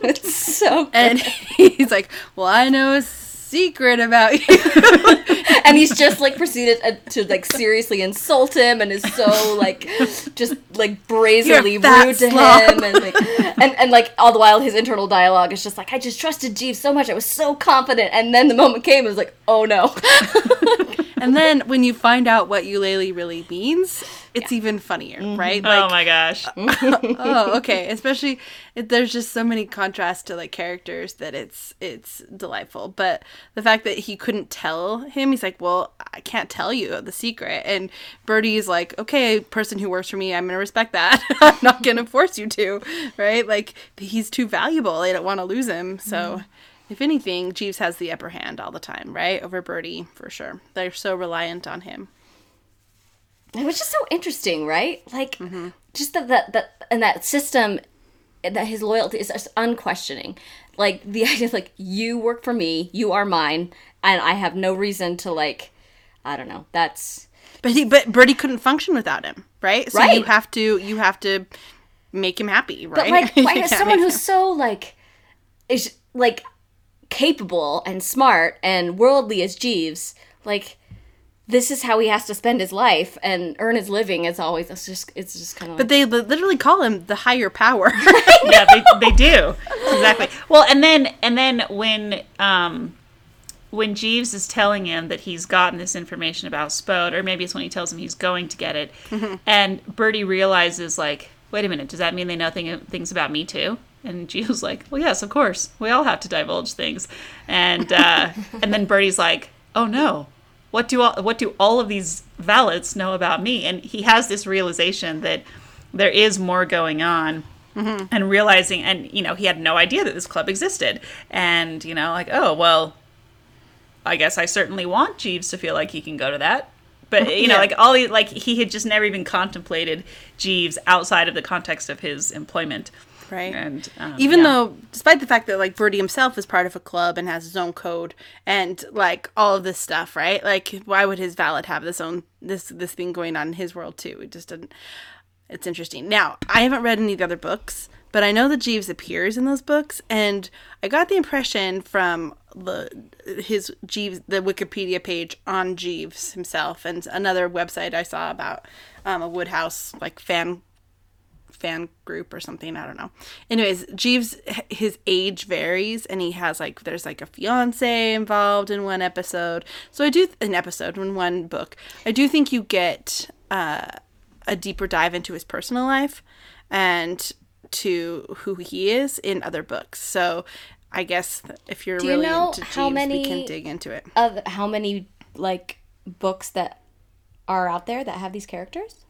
It's so and he's like, "Well, I know secret about you." and he's just like proceeded uh, to like seriously insult him and is so like just like brazenly You're a fat rude to slob. him and like and, and like all the while his internal dialogue is just like I just trusted Jeeves so much I was so confident and then the moment came it was like oh no and then when you find out what Eulalie really means, it's even funnier, mm-hmm. right? oh my gosh. oh, okay. Especially if there's just so many contrasts to like characters that it's it's delightful. But the fact that he couldn't tell him, he's like, "Well, I can't tell you the secret." And Bertie's like, "Okay, person who works for me, I'm gonna respect that. I'm not gonna force you to, right? Like he's too valuable. I don't want to lose him. So." Mm-hmm. If anything, Jeeves has the upper hand all the time, right? Over Bertie, for sure. They're so reliant on him. it was just so interesting right like Mm-hmm. just that that that and that system that his loyalty is just unquestioning like the idea of like you work for me you are mine and I have no reason to like I don't know that's But he, but Bertie couldn't function without him, right? So you have to, you have to make him happy, right? But like, You why can't is someone who's him- so like is like capable and smart and worldly as Jeeves, like this is how he has to spend his life and earn his living. It's always it's just it's just kind of. But they literally call him the higher power. yeah, they, they do exactly. Well, and then and then when um when Jeeves is telling him that he's gotten this information about Spode, or maybe it's when he tells him he's going to get it, and Bertie realizes like, wait a minute, does that mean they know thing, things about me too? And Jeeves is like, well, yes, of course, we all have to divulge things, and uh, and then Bertie's like, oh no. What do all, what do all of these valets know about me? And he has this realization that there is more going on and realizing and you know he had no idea that this club existed and you know like oh well i guess i certainly want jeeves to feel like he can go to that but you know Yeah. like all he like he had just never even contemplated jeeves outside of the context of his employment right. and um, Even yeah. though, despite the fact that like Bertie himself is part of a club and has his own code and like all of this stuff, right? Like, why would his valet have this own this this thing going on in his world too? It just doesn't. It's interesting. Now, I haven't read any of the other books, but I know that Jeeves appears in those books, and I got the impression from the his Jeeves the Wikipedia page on Jeeves himself and another website I saw about um, a Wodehouse like fan fan group or something. I don't know. Anyways, Jeeves, his age varies, and he has like there's like a fiance involved in one episode. So I do an episode in one book. I do think you get uh, a deeper dive into his personal life and to who he is in other books. So I guess if you're you really know into how Jeeves, we can dig into it. of how many like books that are out there that have these characters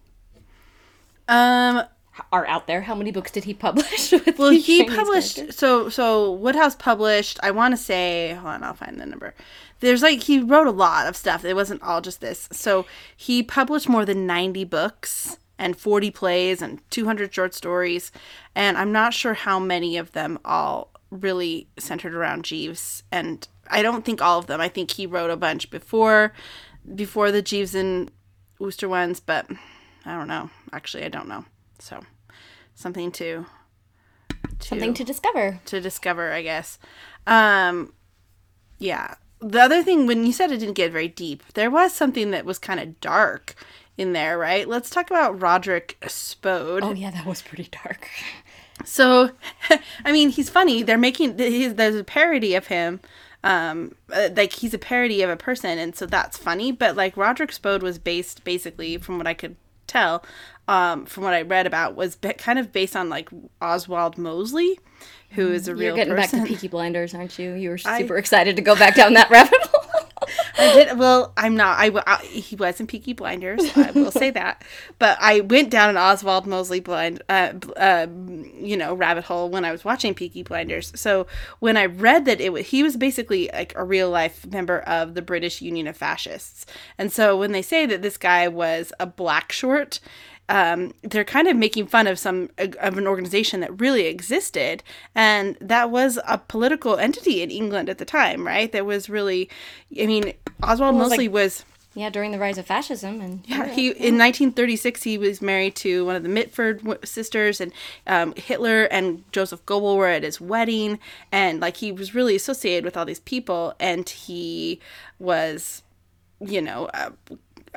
Um, are out there. How many books did he publish? With Well, he Chinese published characters? so so Wodehouse published. I want to say, hold on, I'll find the number. There's like he wrote a lot of stuff. It wasn't all just this. So he published more than ninety books and 40 plays and 200 short stories. And I'm not sure how many of them all really centered around Jeeves. And I don't think all of them. I think he wrote a bunch before before the Jeeves and Wooster ones, but I don't know. Actually, I don't know. So something to, to Something to discover. to discover, I guess. Um, yeah. The other thing, when you said it didn't get very deep, there was something that was kind of dark in there, right? Let's talk about Roderick Spode. Oh yeah, that was pretty dark. So, I mean, he's funny. They're making he's, there's a parody of him, um, uh, like he's a parody of a person, and so that's funny. But like Roderick Spode was based basically, from what I could tell, um, from what I read about, was kind of based on like Oswald Mosley, who is a You're real getting person. back to Peaky Blinders, aren't you? You were I- super excited to go back down that rabbit hole. I did well. I'm not. I, I he was in Peaky Blinders. I will say that. But I went down an Oswald Mosley blind, uh, uh, you know, rabbit hole when I was watching Peaky Blinders. So when I read that it was, he was basically like a real life member of the British Union of Fascists. And so when they say that this guy was a black short. Um, they're kind of making fun of some of an organization that really existed, and that was a political entity in England at the time, right? That was really, I mean, Oswald Well, was Mosley like- was yeah, during the rise of fascism and yeah, he in 1936 he was married to one of the Mitford sisters, and um, Hitler and Joseph Goebbels were at his wedding, and like he was really associated with all these people, and he was, you know, a,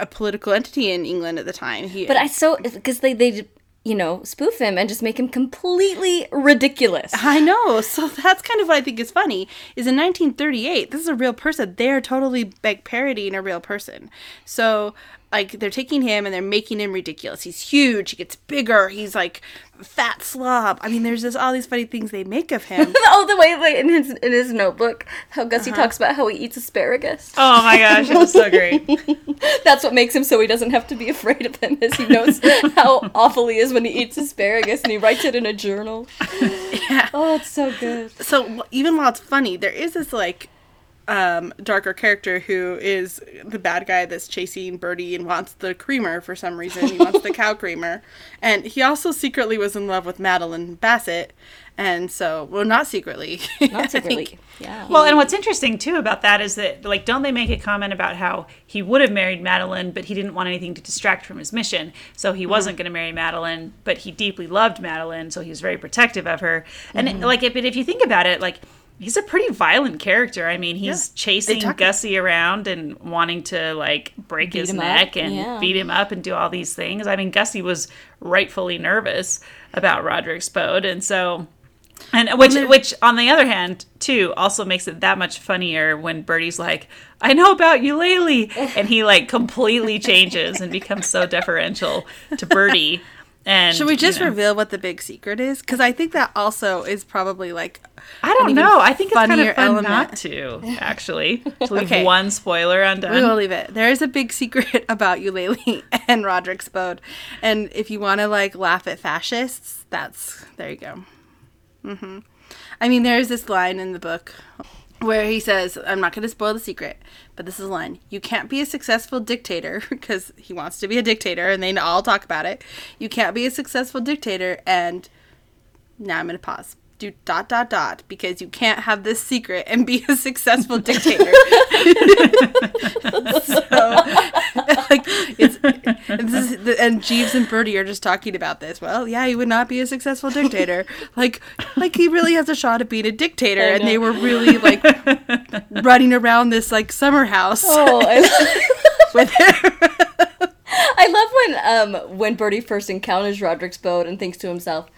a political entity in England at the time. He, But I so because they they you know spoof him and just make him completely ridiculous. I know. So that's kind of what I think is funny. Is in 1938, this is a real person. They're totally like parodying a real person. So like they're taking him and they're making him ridiculous. He's huge. He gets bigger. He's like fat slob. I mean, there's just all these funny things they make of him. oh, the way like in his in his notebook, how Gussie uh-huh. talks about how he eats asparagus. Oh my gosh, it was so great. That's what makes him so he doesn't have to be afraid of them, as he knows how awful he is when he eats asparagus, and he writes it in a journal. yeah. Oh, it's so good. so even while it's funny, there is this like um, darker character who is the bad guy that's chasing Bertie and wants the creamer for some reason. He wants the cow creamer, and he also secretly was in love with Madeline Bassett, and so well, not secretly, Not secretly. Yeah. Well, and what's interesting too about that is that, like, don't they make a comment about how he would have married Madeline, but he didn't want anything to distract from his mission, so he wasn't going to marry Madeline, but he deeply loved Madeline, so he was very protective of her. And it- like, if, but if you think about it, like. He's a pretty violent character. I mean, he's Yeah. chasing Gussie around and wanting to like break his him up, neck and yeah. beat him up and do all these things. I mean, Gussie was rightfully nervous about Roderick Spode, and so and which, which, on the other hand, too, also makes it that much funnier when Bertie's like, "I know about Eulalie," and he like completely changes and becomes so deferential to Bertie. And Should we just you know, reveal what the big secret is? Because I think that also is probably like I don't know. I think it's kind of fun element. not to actually to leave Okay. one spoiler undone. we will leave it. There is a big secret about Eulalie and Roderick Spode, and if you want to like laugh at fascists, that's there you go. hmm I mean, there is this line in the book where he says, "I'm not going to spoil the secret, but this is a line: You can't be a successful dictator because he wants to be a dictator, and they all talk about it. You can't be a successful dictator and." Now I'm going to pause. Do dot dot dot because you can't have this secret and be a successful dictator. so, like it's and, this and Jeeves and Bertie are just talking about this. Well, yeah, he would not be a successful dictator. like, like he really has a shot at being a dictator, and they were really like running around this like summer house Oh, I, with him. I love when um when Bertie first encounters Roderick Spode and thinks to himself,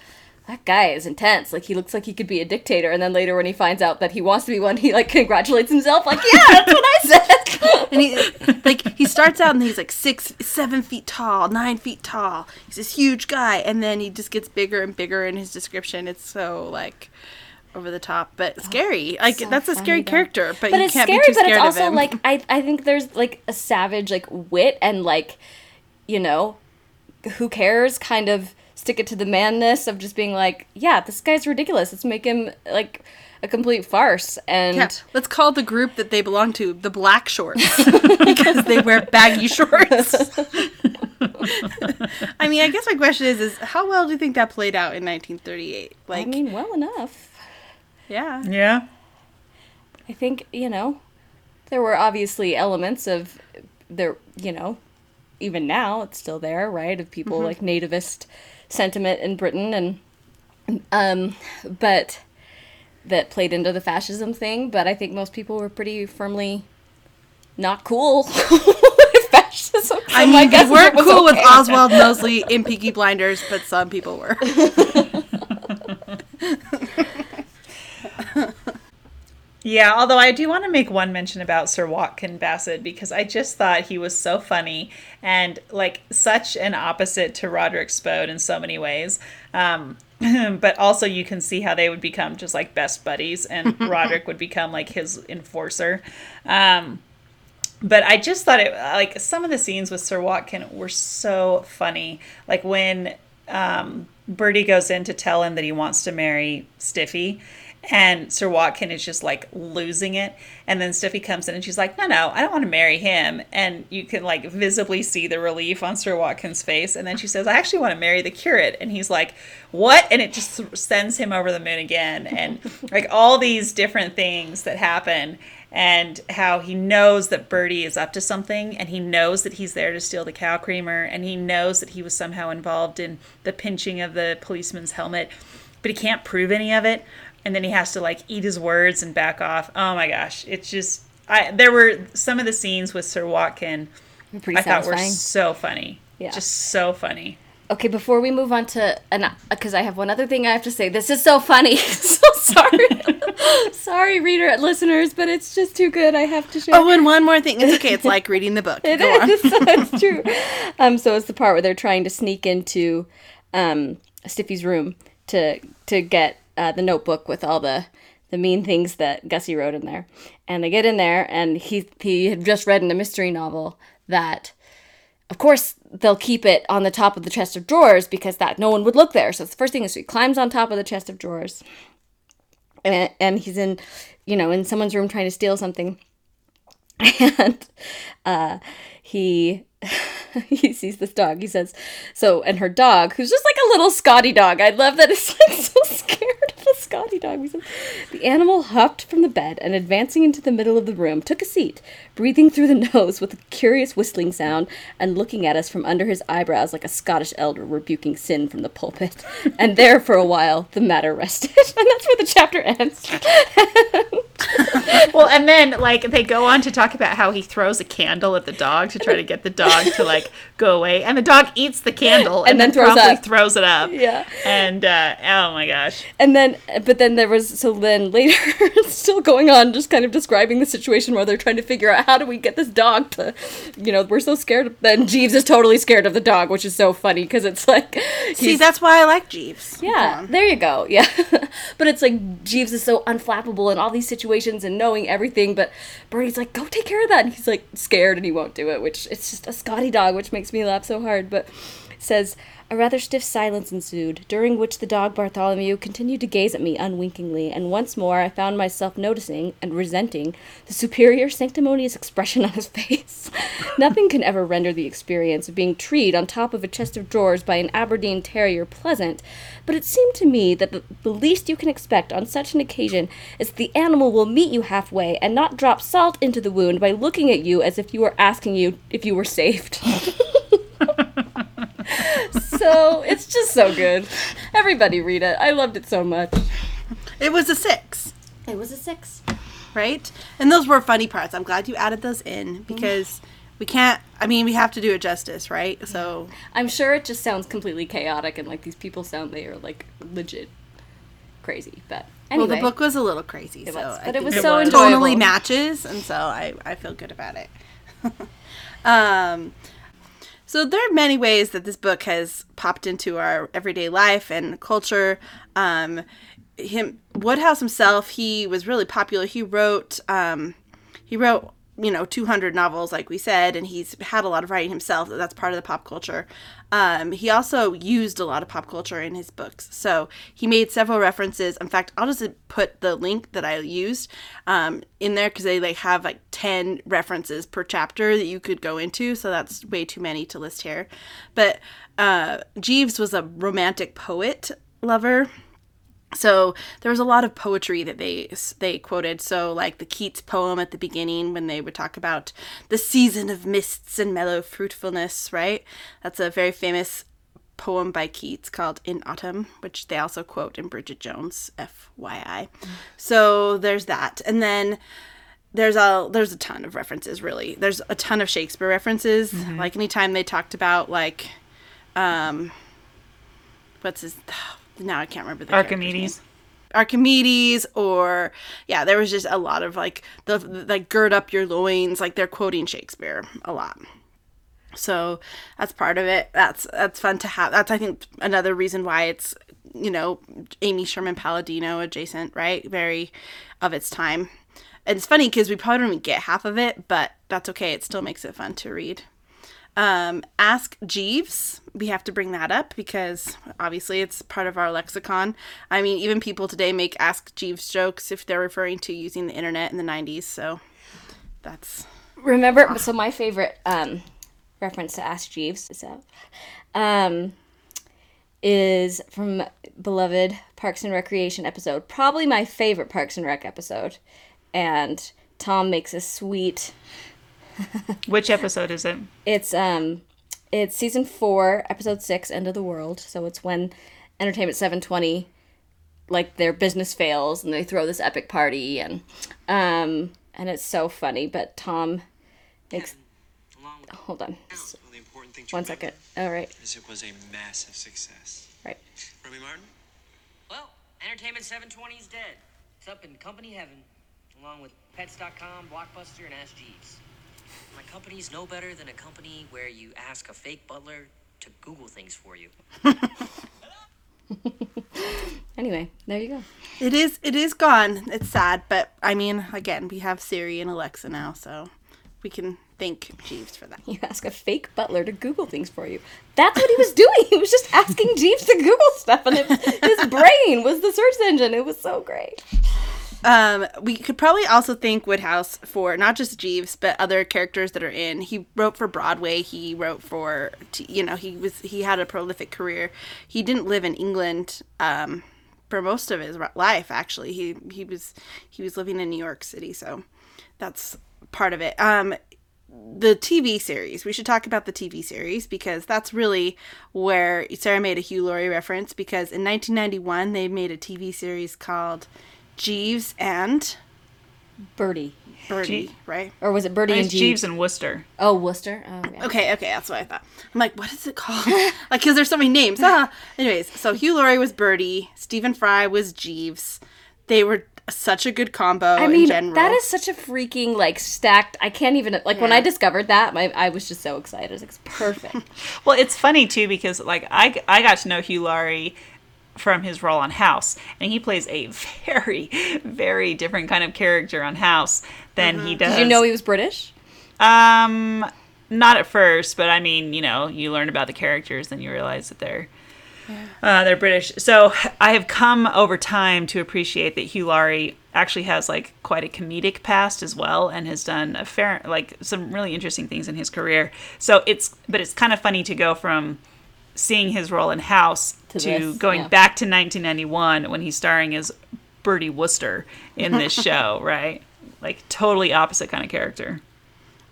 "That guy is intense. Like he looks like he could be a dictator." And then later, when he finds out that he wants to be one, he like congratulates himself, like, "Yeah, that's what I said." and he like he starts out and he's like six seven feet tall nine feet tall he's this huge guy and then he just gets bigger and bigger in his description it's so like over the top but oh, scary like so that's a scary though. character but, but you it's can't scary, be too but scared it's of also him like I I think there's like a savage like wit and like you know who cares kind of stick it to the manness of just being like yeah this guy's ridiculous let's make him like a complete farce and yeah, let's call the group that they belong to the black shorts because they wear baggy shorts I mean, I guess my question is, is how well do you think that played out in 1938? Like, I mean, well enough. yeah. Yeah. I think, you know, there were obviously elements of there, you know, even now it's still there, right? Of people mm-hmm. like nativist sentiment in Britain and um but that played into the fascism thing, but I think most people were pretty firmly not cool with fascism. I mean, we weren't cool with. Oswald Mosley in Peaky Blinders, but some people were. Yeah, although I do want to make one mention about Sir Watkin Bassett because I just thought he was so funny and like such an opposite to Roderick Spode in so many ways. Um, but also you can see how they would become just like best buddies and Roderick would become like his enforcer. Um, but I just thought it like some of the scenes with Sir Watkin were so funny. Like when um, Bertie goes in to tell him that he wants to marry Stiffy, and Sir Watkin is just like losing it. And then Stiffy comes in and she's like, No, no, I don't want to marry him. And you can like visibly see the relief on Sir Watkin's face. And then she says, I actually want to marry the curate. And he's like, What? And it just sends him over the moon again. And like all these different things that happen and how he knows that Bertie is up to something and he knows that he's there to steal the cow creamer and he knows that he was somehow involved in the pinching of the policeman's helmet, but he can't prove any of it. And then he has to like eat his words and back off. Oh my gosh. It's just I there were some of the scenes with Sir Watkin Pretty I thought were so funny. Yeah. Just so funny. Okay, before we move on to and because I have one other thing I have to say. This is so funny. so sorry, sorry, reader at listeners, but it's just too good. I have to share. Oh, and one more thing. It's okay. It's like reading the book. It Go on. It's true. Um, so it's the part where they're trying to sneak into um, Stiffy's room to to get uh, the notebook with all the the mean things that Gussie wrote in there, and they get in there, and he he had just read in a mystery novel that. Of course, they'll keep it on the top of the chest of drawers because that no one would look there. So the first thing is he climbs on top of the chest of drawers, and and he's in, you know, in someone's room trying to steal something, and uh, he he sees this dog. He says, so, and her dog, who's just like a little Scotty dog. I love that it's like so scared Scotty dog. The animal hopped from the bed and advancing into the middle of the room, took a seat, breathing through the nose with a curious whistling sound and looking at us from under his eyebrows like a Scottish elder rebuking sin from the pulpit. And there for a while, the matter rested. and that's where the chapter ends. Well, and then like they go on to talk about how he throws a candle at the dog to try to get the dog to like go away, and the dog eats the candle and, And then, then throws up. throws it up. Yeah. And uh, oh my gosh, And then, but then there was, so then later, it's still going on, just kind of describing the situation where they're trying to figure out how do we get this dog to, you know, we're so scared. Then Jeeves is totally scared of the dog, which is so funny because it's like, See, that's why I like Jeeves. Yeah, there you go. Yeah. but it's like Jeeves is so unflappable in all these situations and knowing everything, but Bertie's like, go take care of that. And he's like scared and he won't do it, which it's just a Scotty dog, which makes me laugh so hard. But says, a rather stiff silence ensued, during which the dog Bartholomew continued to gaze at me unwinkingly, and once more I found myself noticing and resenting the superior sanctimonious expression on his face. Nothing can ever render the experience of being treed on top of a chest of drawers by an Aberdeen terrier pleasant, but it seemed to me that the, the least you can expect on such an occasion is that the animal will meet you halfway and not drop salt into the wound by looking at you as if you were asking you if you were saved. so it's just so good. Everybody read it. I loved it so much. It was a six, It was a six. right? And those were funny parts. I'm glad you added those in because we can't. I mean, we have to do it justice, right? So I'm sure it just sounds completely chaotic and like these people sound they are like legit crazy. But anyway, well, the book was a little crazy, so was, I but it think was It so was. enjoyable. tonally matches, and so I I feel good about it. um, so there are many ways that this book has popped into our everyday life and culture. Um, him Wodehouse himself, he was really popular. He wrote um, he wrote you know 200 novels like we said and he's had a lot of writing himself that's part of the pop culture um, he also used a lot of pop culture in his books. So he made several references. In fact i'll just put the link that i used um, in there because they like have like 10 references per chapter that you could go into so that's way too many to list here. But uh, jeeves was a romantic poet lover so there was a lot of poetry that they they quoted. So like the keats poem at the beginning when they would talk about the season of mists and mellow fruitfulness right? That's a very famous poem by keats called in autumn which they also quote in bridget jones fyi so there's that. And then there's a there's a ton of references really. There's a ton of shakespeare references. Like anytime they talked about like um what's his now i can't remember the. Archimedes. Archimedes or yeah, there was just a lot of like the like gird up your loins, like they're quoting Shakespeare a lot. So that's part of it. That's that's fun to have. That's I think another reason why it's you know Amy Sherman Palladino adjacent, right? Very of its time. And it's funny because we probably don't even get half of it, but that's okay. It still makes it fun to read. Um, Ask Jeeves. We have to bring that up because obviously it's part of our lexicon. I mean, even people today make Ask Jeeves jokes if they're referring to using the internet in the 90s. So that's. Remember, so my favorite um, reference to Ask Jeeves is that, um, is from beloved Parks and Recreation episode. Probably my favorite Parks and Rec episode. And Tom makes a sweet. Which episode is it? It's um, it's season four, episode six, End of the World. So it's when Entertainment Seven Twenty, like their business fails and they throw this epic party and um, and it's so funny. But Tom makes. Along with Hold on, Well, the important thing to One second. All right. is it was a massive success. right. Remy Martin? Well, Entertainment 720 is dead. It's up in company heaven, along with Pets.com, Blockbuster, and Ask Jeeves. My company's no better than a company where you ask a fake butler to Google things for you. Anyway, there you go. It is. It is gone. It's sad, but I mean, again, we have Siri and Alexa now, so we can thank Jeeves for that. You ask a fake butler to Google things for you. That's what he was doing. He was just asking Jeeves to Google stuff, and it, his brain was the search engine. It was so great. Um, we could probably also thank Wodehouse for not just Jeeves, but other characters that are in. He wrote for Broadway. He wrote for, you know, he was he had a prolific career. He didn't live in England um, for most of his life. Actually, he he was he was living in New York City, so that's part of it. Um, the TV series. We should talk about the TV series because that's really where Sarah made a Hugh Laurie reference because in 1991 they made a TV series called Jeeves and Bertie. Bertie, Je- right? Or was it Bertie and It's Jeeves? Jeeves and Wooster. Oh, Wooster. Oh, yeah. Okay, okay, that's what I thought. I'm like, what is it called? like, because there's so many names. Ah. Anyways, so Hugh Laurie was Bertie, Stephen Fry was Jeeves. They were such a good combo I in mean, general. that is such a freaking like stacked. I can't even like when I discovered that, my I was just so excited. I was like, it's perfect. Well, it's funny too because like I I got to know Hugh Laurie from his role on House, and he plays a very very different kind of character on House than he does. Did you know he was British? Um, not at first, but I mean, you know, you learn about the characters, then you realize that they're uh, they're British. So I have come over time to appreciate that Hugh Laurie actually has like quite a comedic past as well, and has done a fair like some really interesting things in his career. So it's but it's kind of funny to go from seeing his role in House to, To this, going yeah. back to 1991 when he's starring as Bertie Wooster in this show, right? Like totally opposite kind of character.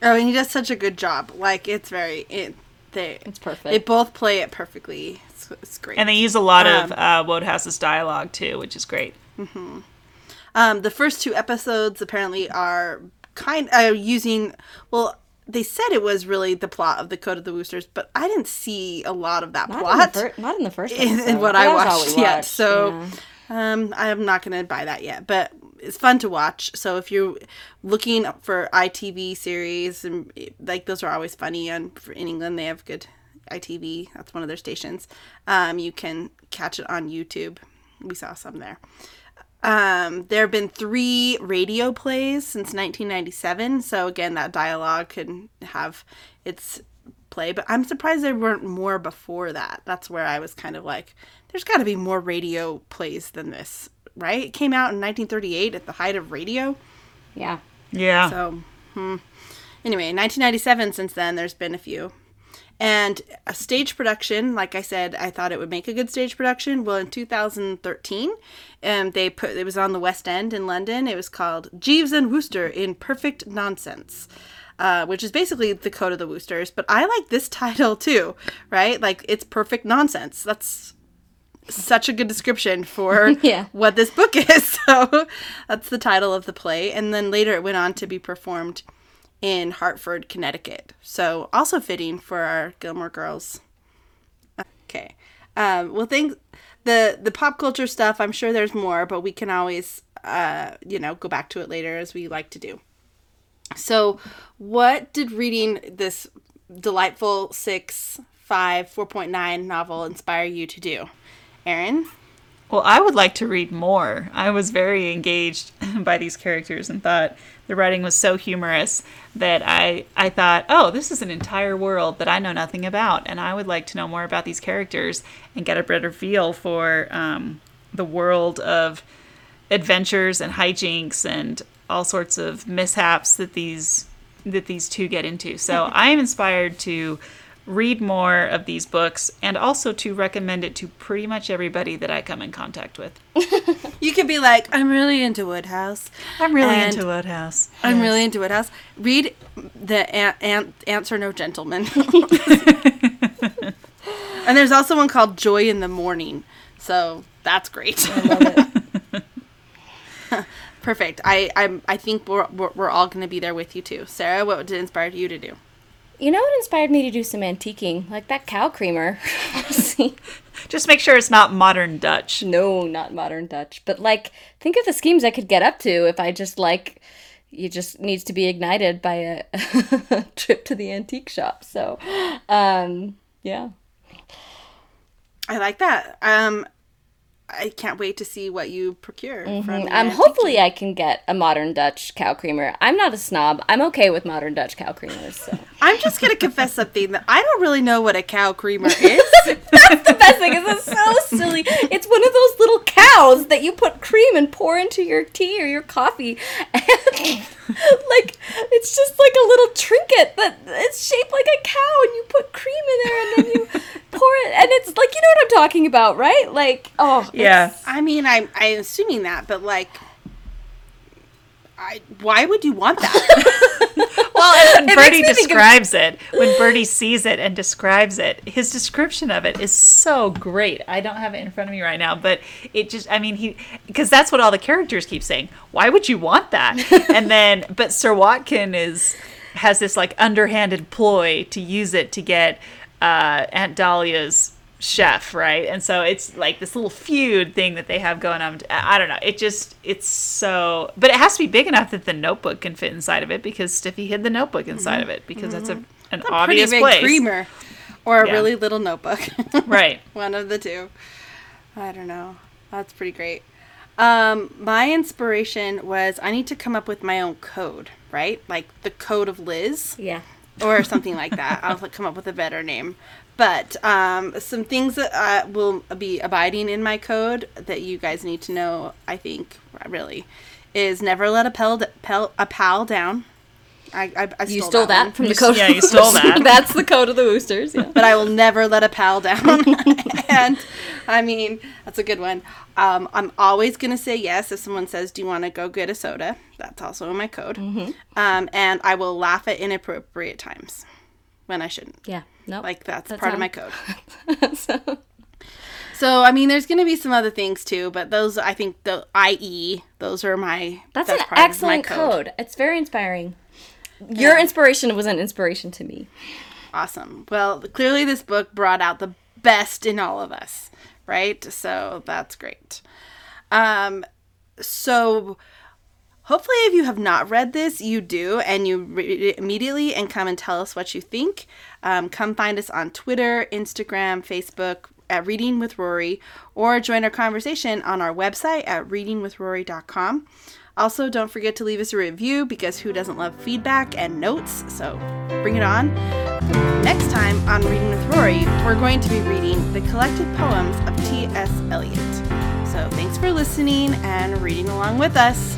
Oh, and he does such a good job. Like, it's very. It, they, It's perfect. They both play it perfectly. It's, it's great. And they use a lot of Um, uh, Wodehouse's dialogue too, which is great. Um, the first two episodes apparently are kind of using. Well, they said it was really the plot of the Code of the Woosters, but I didn't see a lot of that Not plot in fir- not in the first in, in what That I all watched yet. So yeah. um, I'm not going to buy that yet, but it's fun to watch. So if you're looking for ITV series, and like those are always funny, and for, in England they have good ITV. That's one of their stations. Um, you can catch it on YouTube. We saw some there. Um, there have been three radio plays since 1997. So again, that dialogue can have its play. But I'm surprised there weren't more before that. That's where I was kind of like, there's got to be more radio plays than this, right? It came out in 1938 at the height of radio. Yeah. Yeah. So, hmm. anyway, 1997. Since then, there's been a few, and a stage production. Like I said, I thought it would make a good stage production. Well, in 2013, um, they put it was on the West End in London. It was called Jeeves and Wooster in Perfect Nonsense. Uh, which is basically the code of the Woosters, but I like this title too, right? Like it's perfect nonsense. That's such a good description for Yeah. what this book is. So that's the title of the play. And then later it went on to be performed in Hartford, Connecticut. So also fitting for our Gilmore Girls. Okay. Um, well, thanks. the the pop culture stuff. I'm sure there's more, but we can always, uh, you know, go back to it later as we like to do. So, what did reading this delightful six, five, 4.9 novel inspire you to do? Erin? Well, I would like to read more. I was very engaged by these characters and thought the writing was so humorous that I I thought, "Oh, this is an entire world that I know nothing about, and I would like to know more about these characters and get a better feel for um, the world of adventures and hijinks and all sorts of mishaps that these that these two get into. So I am inspired to read more of these books and also to recommend it to pretty much everybody that I come in contact with. You could be like, I'm really into Wodehouse. I'm really And into Wodehouse. I'm really into Wodehouse. Read the an- an- Aunts Aren't Gentlemen. and there's also one called Joy in the Morning. So that's great. Perfect. I I'm, I think we're, we're, we're all going to be there with you too. Sarah, what did inspire you to do? You know what inspired me to do some antiquing? Like that cow creamer. Just make sure it's not modern Dutch. no, not modern Dutch. But like, think of the schemes I could get up to if I just like, it just needs to be ignited by a trip to the antique shop. So, um, yeah. I like that. Um, I can't wait to see what you procure from. your Um, hopefully I can get a modern Dutch cow creamer. I'm not a snob. I'm okay with modern Dutch cow creamers. So. I'm just gonna confess something that I don't really know what a cow creamer is. That's the best thing it's so silly. It's one of those little cows that you put cream and pour into your tea or your coffee. And like it's just like a little trinket that it's shaped like a cow and you put cream in there and then you pour it and it's like you know what I'm talking about, right? Like oh Yeah. I mean, I'm I'm assuming that, but like, I why would you want that? Well, and when It Bertie me of- describes it, when Bertie sees it and describes it, his description of it is so great. I don't have it in front of me right now, but it just, I mean, he, because that's what all the characters keep saying. Why would you want that? and then, but Sir Watkin is, has this like underhanded ploy to use it to get uh, Aunt Dahlia's chef, right? And so it's like this little feud thing that they have going on. I I don't know. It just it's so, but it has to be big enough that the notebook can fit inside of it because Stiffy hid the notebook inside of it because that's a an Pretty obvious big place, creamer, or a Yeah. really little notebook. right? One of the two. I don't know. That's pretty great. Um, my inspiration was I need to come up with my own code, right? Like the code of Liz. yeah. Or something like that. I'll come up with a better name. But um, some things that uh, will be abiding in my code that you guys need to know, I think, really, is never let a a pal down. I, I, I You stole, stole that, from You the s- code. yeah, you stole that. That's the code of the Woosters. Yeah. but I will never let a pal down. and I mean, that's a good one. Um, I'm always going to say yes if someone says, Do you want to go get a soda? That's also in my code. Um, and I will laugh at inappropriate times when I shouldn't. Yeah. No. Like, that's, That's part of my code. So, So I mean, there's going to be some other things too, but those, I think, the IE, those are my. That's, an part of my excellent code. It's very inspiring. Your inspiration was an inspiration to me. Awesome. Well, clearly this book brought out the best in all of us, right? So that's great. Um, so hopefully, if you have not read this, you do, and you read it immediately and come and tell us what you think. Um, come find us on Twitter, Instagram, Facebook. at Reading with Rory or join our conversation on our website at readingwithrory.com. Also, don't forget to leave us a review because who doesn't love feedback and notes? So bring it on. Next time on Reading with Rory, we're going to be reading the collected poems of T.S. Eliot. So thanks for listening and reading along with us.